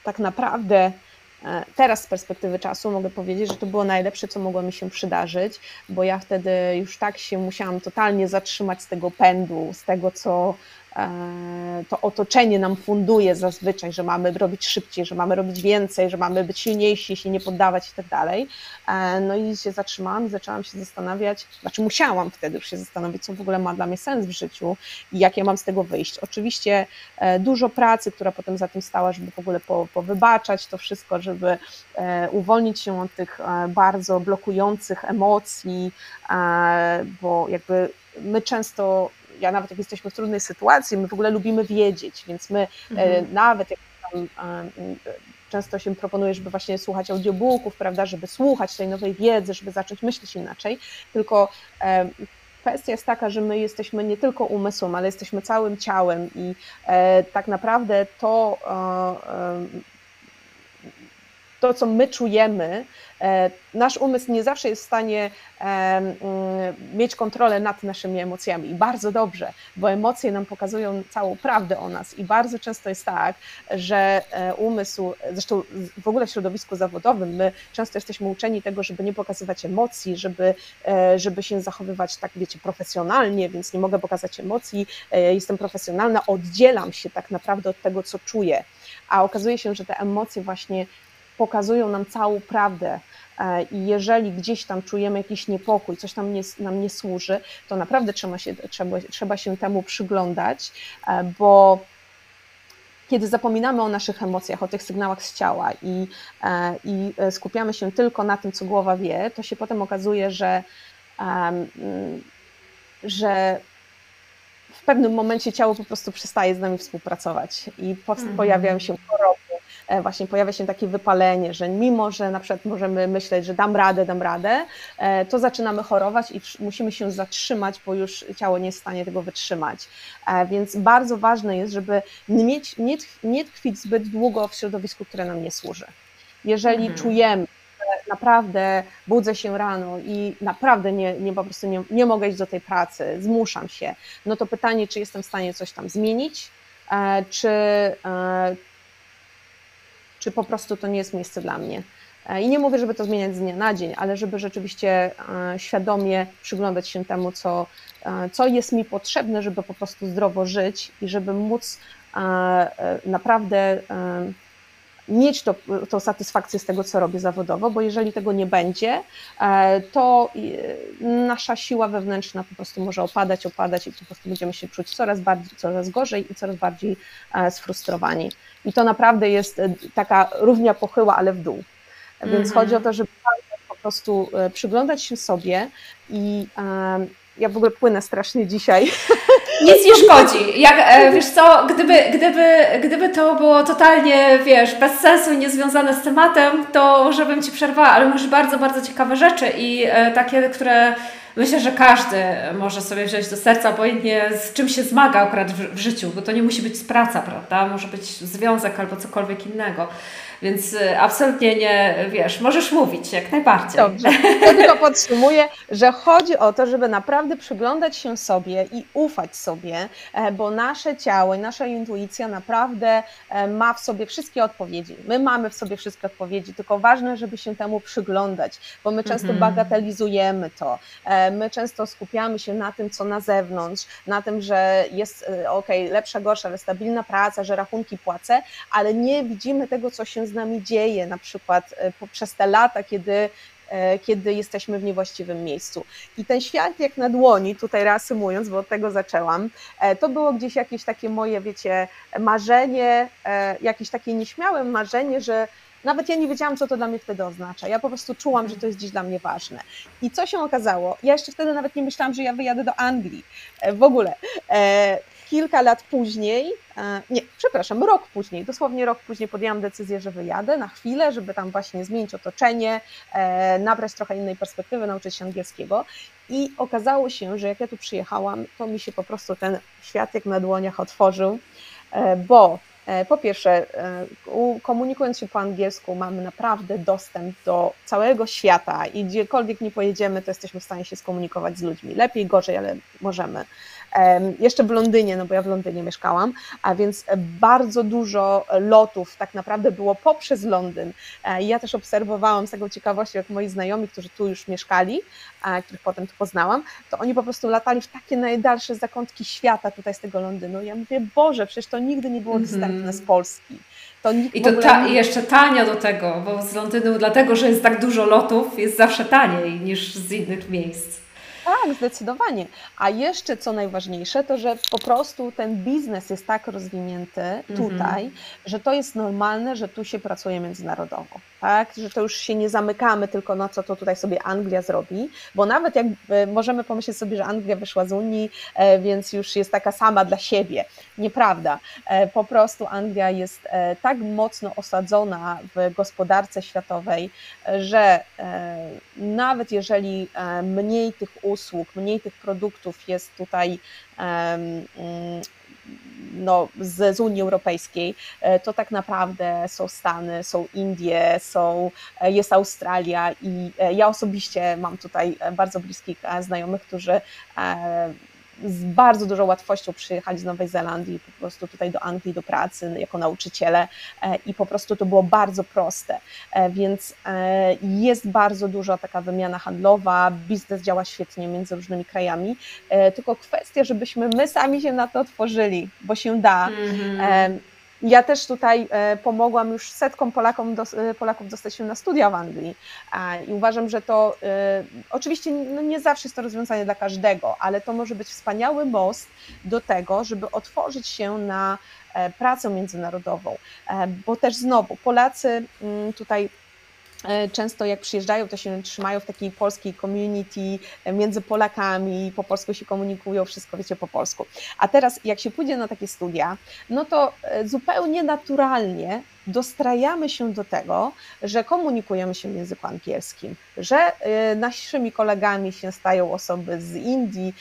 tak naprawdę e, teraz z perspektywy czasu mogę powiedzieć, że to było najlepsze, co mogło mi się przydarzyć, bo ja wtedy już tak się musiałam totalnie zatrzymać z tego pędu, z tego, co to otoczenie nam funduje zazwyczaj, że mamy robić szybciej, że mamy robić więcej, że mamy być silniejsi, się nie poddawać i tak dalej. No i się zatrzymałam i zaczęłam się zastanawiać, znaczy musiałam wtedy już się zastanowić, co w ogóle ma dla mnie sens w życiu i jak ja mam z tego wyjść. Oczywiście dużo pracy, która potem za tym stała, żeby w ogóle powybaczać to wszystko, żeby uwolnić się od tych bardzo blokujących emocji, bo jakby my często, ja nawet jak jesteśmy w trudnej sytuacji, my w ogóle lubimy wiedzieć, więc my mhm. nawet jak tam często się proponuje, żeby właśnie słuchać audiobooków, prawda, żeby słuchać tej nowej wiedzy, żeby zacząć myśleć inaczej, tylko kwestia jest taka, że my jesteśmy nie tylko umysłem, ale jesteśmy całym ciałem i e, tak naprawdę to, e, to, co my czujemy, e, nasz umysł nie zawsze jest w stanie mm, mieć kontrolę nad naszymi emocjami. I bardzo dobrze, bo emocje nam pokazują całą prawdę o nas. I bardzo często jest tak, że e, umysł, zresztą w ogóle w środowisku zawodowym, my często jesteśmy uczeni tego, żeby nie pokazywać emocji, żeby, e, żeby się zachowywać tak, wiecie, profesjonalnie, więc nie mogę pokazać emocji, jestem profesjonalna, oddzielam się tak naprawdę od tego, co czuję, a okazuje się, że te emocje właśnie pokazują nam całą prawdę. E, I jeżeli gdzieś tam czujemy jakiś niepokój, coś tam nie, nam nie służy, to naprawdę trzeba się, trzeba, trzeba się temu przyglądać, e, bo kiedy zapominamy o naszych emocjach, o tych sygnałach z ciała i, e, i skupiamy się tylko na tym, co głowa wie, to się potem okazuje, że, że w pewnym momencie ciało po prostu przestaje z nami współpracować i mhm. pojawiają się choroby, właśnie pojawia się takie wypalenie, że mimo, że na przykład możemy myśleć, że dam radę, dam radę, e, to zaczynamy chorować i musimy się zatrzymać, bo już ciało nie jest w stanie tego wytrzymać. E, więc bardzo ważne jest, żeby nie, mieć, nie, nie tkwić zbyt długo w środowisku, które nam nie służy. Jeżeli mhm. czujemy, naprawdę budzę się rano i naprawdę nie, nie po prostu nie, nie mogę iść do tej pracy, zmuszam się, no to pytanie, czy jestem w stanie coś tam zmienić, czy, czy po prostu to nie jest miejsce dla mnie. E, I nie mówię, żeby to zmieniać z dnia na dzień, ale żeby rzeczywiście e, świadomie przyglądać się temu, co, e, co jest mi potrzebne, żeby po prostu zdrowo żyć i żeby móc naprawdę mieć to, tą satysfakcję z tego, co robię zawodowo, bo jeżeli tego nie będzie, to nasza siła wewnętrzna po prostu może opadać, opadać i po prostu będziemy się czuć coraz bardziej, coraz gorzej i coraz bardziej sfrustrowani. I to naprawdę jest e, taka równia pochyła, ale w dół. Więc mm -hmm. chodzi o to, żeby po prostu e, przyglądać się sobie i ja w ogóle płynę strasznie dzisiaj. Nic nie szkodzi. Jak, e, wiesz co, gdyby, gdyby, gdyby to było totalnie, wiesz, bez sensu i niezwiązane z tematem, to żebym Ci przerwała, ale masz bardzo, bardzo ciekawe rzeczy i takie, które myślę, że każdy może sobie wziąć do serca, obojętnie z czym się zmaga akurat w, w życiu, bo to nie musi być praca, prawda? Może być związek albo cokolwiek innego. Więc y, absolutnie nie, wiesz, możesz mówić jak najbardziej. Dobrze. Ja tylko podsumuję, że chodzi o to, żeby naprawdę przyglądać się sobie i ufać sobie, e, bo nasze ciało i nasza intuicja naprawdę e, ma w sobie wszystkie odpowiedzi. My mamy w sobie wszystkie odpowiedzi, tylko ważne, żeby się temu przyglądać, bo my często mhm. bagatelizujemy to. E, my często skupiamy się na tym, co na zewnątrz, na tym, że jest ok, lepsza, gorsza, ale stabilna praca, że rachunki płacę, ale nie widzimy tego, co się z nami dzieje, na przykład e, przez te lata, kiedy e, kiedy jesteśmy w niewłaściwym miejscu. I ten świat jak na dłoni, tutaj reasumując, bo od tego zaczęłam, e, to było gdzieś jakieś takie moje, wiecie, marzenie, jakieś takie nieśmiałe marzenie, że nawet ja nie wiedziałam, co to dla mnie wtedy oznacza. Ja po prostu czułam, że to jest dziś dla mnie ważne. I co się okazało? Ja jeszcze wtedy nawet nie myślałam, że ja wyjadę do Anglii. W ogóle kilka lat później, e, nie, przepraszam, rok później, dosłownie rok później podjęłam decyzję, że wyjadę na chwilę, żeby tam właśnie zmienić otoczenie, e, nabrać trochę innej perspektywy, nauczyć się angielskiego. I okazało się, że jak ja tu przyjechałam, to mi się po prostu ten świat jak na dłoniach otworzył, e, bo po pierwsze, komunikując się po angielsku, mamy naprawdę dostęp do całego świata i gdziekolwiek nie pojedziemy, to jesteśmy w stanie się skomunikować z ludźmi. Lepiej, gorzej, ale możemy. Jeszcze w Londynie, no bo ja w Londynie mieszkałam, a więc bardzo dużo lotów tak naprawdę było poprzez Londyn. E, ja też obserwowałam z taką ciekawością, jak moi znajomi, którzy tu już mieszkali, których potem tu poznałam, to oni po prostu latali w takie najdalsze zakątki świata tutaj z tego Londynu. Ja mówię, Boże, przecież to nigdy nie było dostępne mm -hmm. z Polski. To I to ta, nie... jeszcze tanio do tego, bo z Londynu, dlatego że jest tak dużo lotów, jest zawsze taniej niż z innych miejsc. Tak, zdecydowanie. A jeszcze co najważniejsze, to że po prostu ten biznes jest tak rozwinięty tutaj, mhm. że to jest normalne, że tu się pracuje międzynarodowo tak? że to już się nie zamykamy tylko na co to tutaj sobie Anglia zrobi, bo nawet jak e, możemy pomyśleć sobie, że Anglia wyszła z Unii, e, więc już jest taka sama dla siebie. Nieprawda. E, po prostu Anglia jest tak mocno osadzona w gospodarce światowej, że nawet jeżeli mniej tych usług, mniej tych produktów jest tutaj mm, no, z, z Unii Europejskiej, e, to tak naprawdę są Stany, są Indie, są, e, jest Australia i e, ja osobiście mam tutaj bardzo bliskich znajomych, którzy z bardzo dużą łatwością przyjechali z Nowej Zelandii po prostu tutaj do Anglii do pracy jako nauczyciele e, i po prostu to było bardzo proste, e, więc e, jest bardzo duża taka wymiana handlowa, biznes działa świetnie między różnymi krajami, tylko kwestia, żebyśmy my sami się na to otworzyli, bo się da. Mm -hmm. Ja też tutaj e, pomogłam już setkom Polakom, e, Polaków dostać się na studia w Anglii. I uważam, że to e, oczywiście no nie zawsze jest to rozwiązanie dla każdego, ale to może być wspaniały most do tego, żeby otworzyć się na pracę międzynarodową, bo też znowu Polacy mm, tutaj często jak przyjeżdżają, to się trzymają w takiej polskiej community e, między Polakami, po polsku się komunikują, wszystko wiecie po polsku. A teraz jak się pójdzie na takie studia, no to e, zupełnie naturalnie dostrajamy się do tego, że komunikujemy się w języku angielskim, że naszymi kolegami się stają osoby z Indii,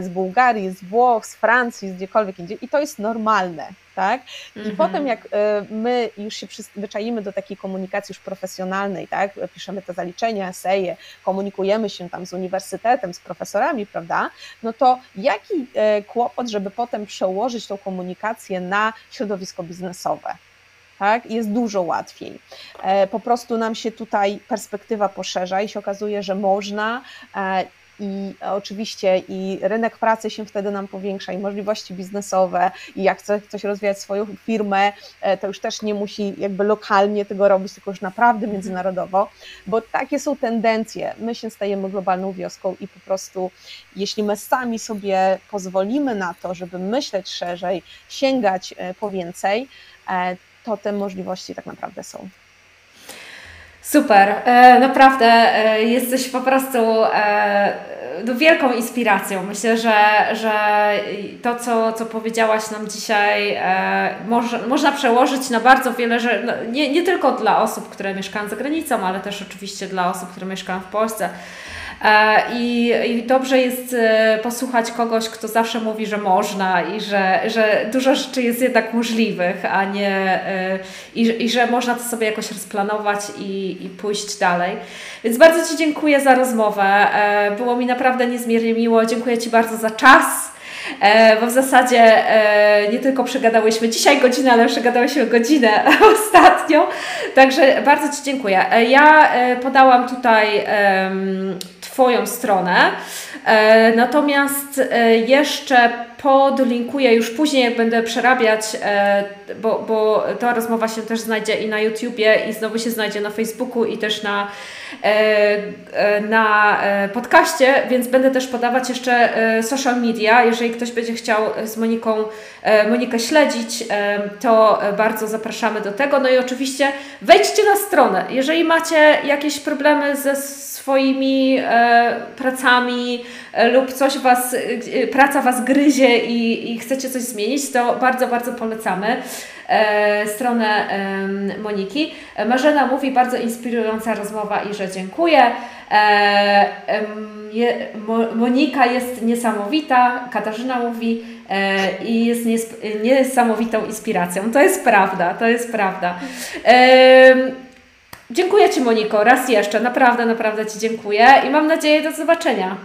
z Bułgarii, z Włoch, z Francji, z gdziekolwiek indziej i to jest normalne tak? I mhm. potem jak e, my już się przyzwyczajimy do takiej komunikacji już profesjonalnej, tak? Piszemy te zaliczenia, eseje, komunikujemy się tam z uniwersytetem, z profesorami, prawda? No to jaki e, kłopot, żeby potem przełożyć tą komunikację na środowisko biznesowe? tak? Jest dużo łatwiej. E, po prostu nam się tutaj perspektywa poszerza i się okazuje, że można i oczywiście i rynek pracy się wtedy nam powiększa i możliwości biznesowe i jak chce ktoś rozwijać swoją firmę, e, to już też nie musi jakby lokalnie tego robić, tylko już naprawdę mhm. międzynarodowo, bo takie są tendencje. My się stajemy globalną wioską i po prostu jeśli my sami sobie pozwolimy na to, żeby myśleć szerzej, sięgać e, po więcej, e, to te możliwości tak naprawdę są. Super, e, naprawdę e, jesteś po prostu e, no, wielką inspiracją. Myślę, że, że to, co, co powiedziałaś nam dzisiaj, można przełożyć na bardzo wiele rzeczy, no, nie, nie tylko dla osób, które mieszkają za granicą, ale też oczywiście dla osób, które mieszkają w Polsce. E, I, I dobrze jest e, posłuchać kogoś, kto zawsze mówi, że można i że, że dużo rzeczy jest jednak możliwych, a nie e, i, i że można to sobie jakoś rozplanować i, i pójść dalej. Więc bardzo Ci dziękuję za rozmowę. Było mi naprawdę niezmiernie miło. Dziękuję Ci bardzo za czas. bo w zasadzie nie tylko przegadałyśmy dzisiaj godzinę, ale przegadałyśmy godzinę ostatnio. Także bardzo Ci dziękuję. Ja podałam tutaj Twoją stronę. E, natomiast e, jeszcze podlinkuję już później, jak będę przerabiać, e, bo, bo ta rozmowa się też znajdzie i na YouTubie, i znowu się znajdzie na Facebooku, i też na, na podcaście, więc będę też podawać jeszcze social media. Jeżeli ktoś będzie chciał z Moniką Monikę śledzić, to bardzo zapraszamy do tego. No i oczywiście wejdźcie na stronę. Jeżeli macie jakieś problemy ze swoimi e, pracami e, lub coś was, e, praca Was gryzie i, i chcecie coś zmienić, to bardzo, bardzo polecamy e, stronę Moniki. Marzena mówi, bardzo inspirująca rozmowa i że dziękuję. E, je, Monika jest niesamowita, Katarzyna mówi e, i jest nies, niesamowitą inspiracją. To jest prawda, to jest prawda. Dziękuję Ci Moniko raz jeszcze, naprawdę, naprawdę Ci dziękuję i mam nadzieję do zobaczenia.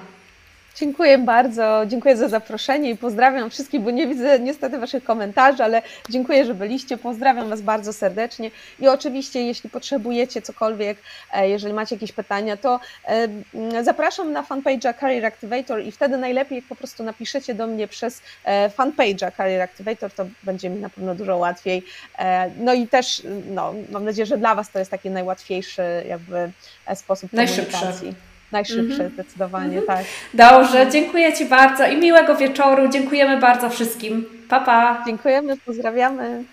Dziękuję bardzo, dziękuję za zaproszenie i pozdrawiam wszystkich, bo nie widzę niestety Waszych komentarzy, ale dziękuję, że byliście. Pozdrawiam Was bardzo serdecznie i oczywiście, jeśli potrzebujecie cokolwiek, e, jeżeli macie jakieś pytania, to e, zapraszam na fanpage'a Career Activator i wtedy najlepiej po prostu napiszecie do mnie przez e, fanpage'a Career Activator, to będzie mi na pewno dużo łatwiej. No i też no, mam nadzieję, że dla Was to jest taki najłatwiejszy jakby sposób komunikacji. Najszybszy, mm -hmm. zdecydowanie, mm -hmm. tak. Dobrze, dziękuję Ci bardzo i miłego wieczoru. Dziękujemy bardzo wszystkim. Pa, pa. Dziękujemy, pozdrawiamy.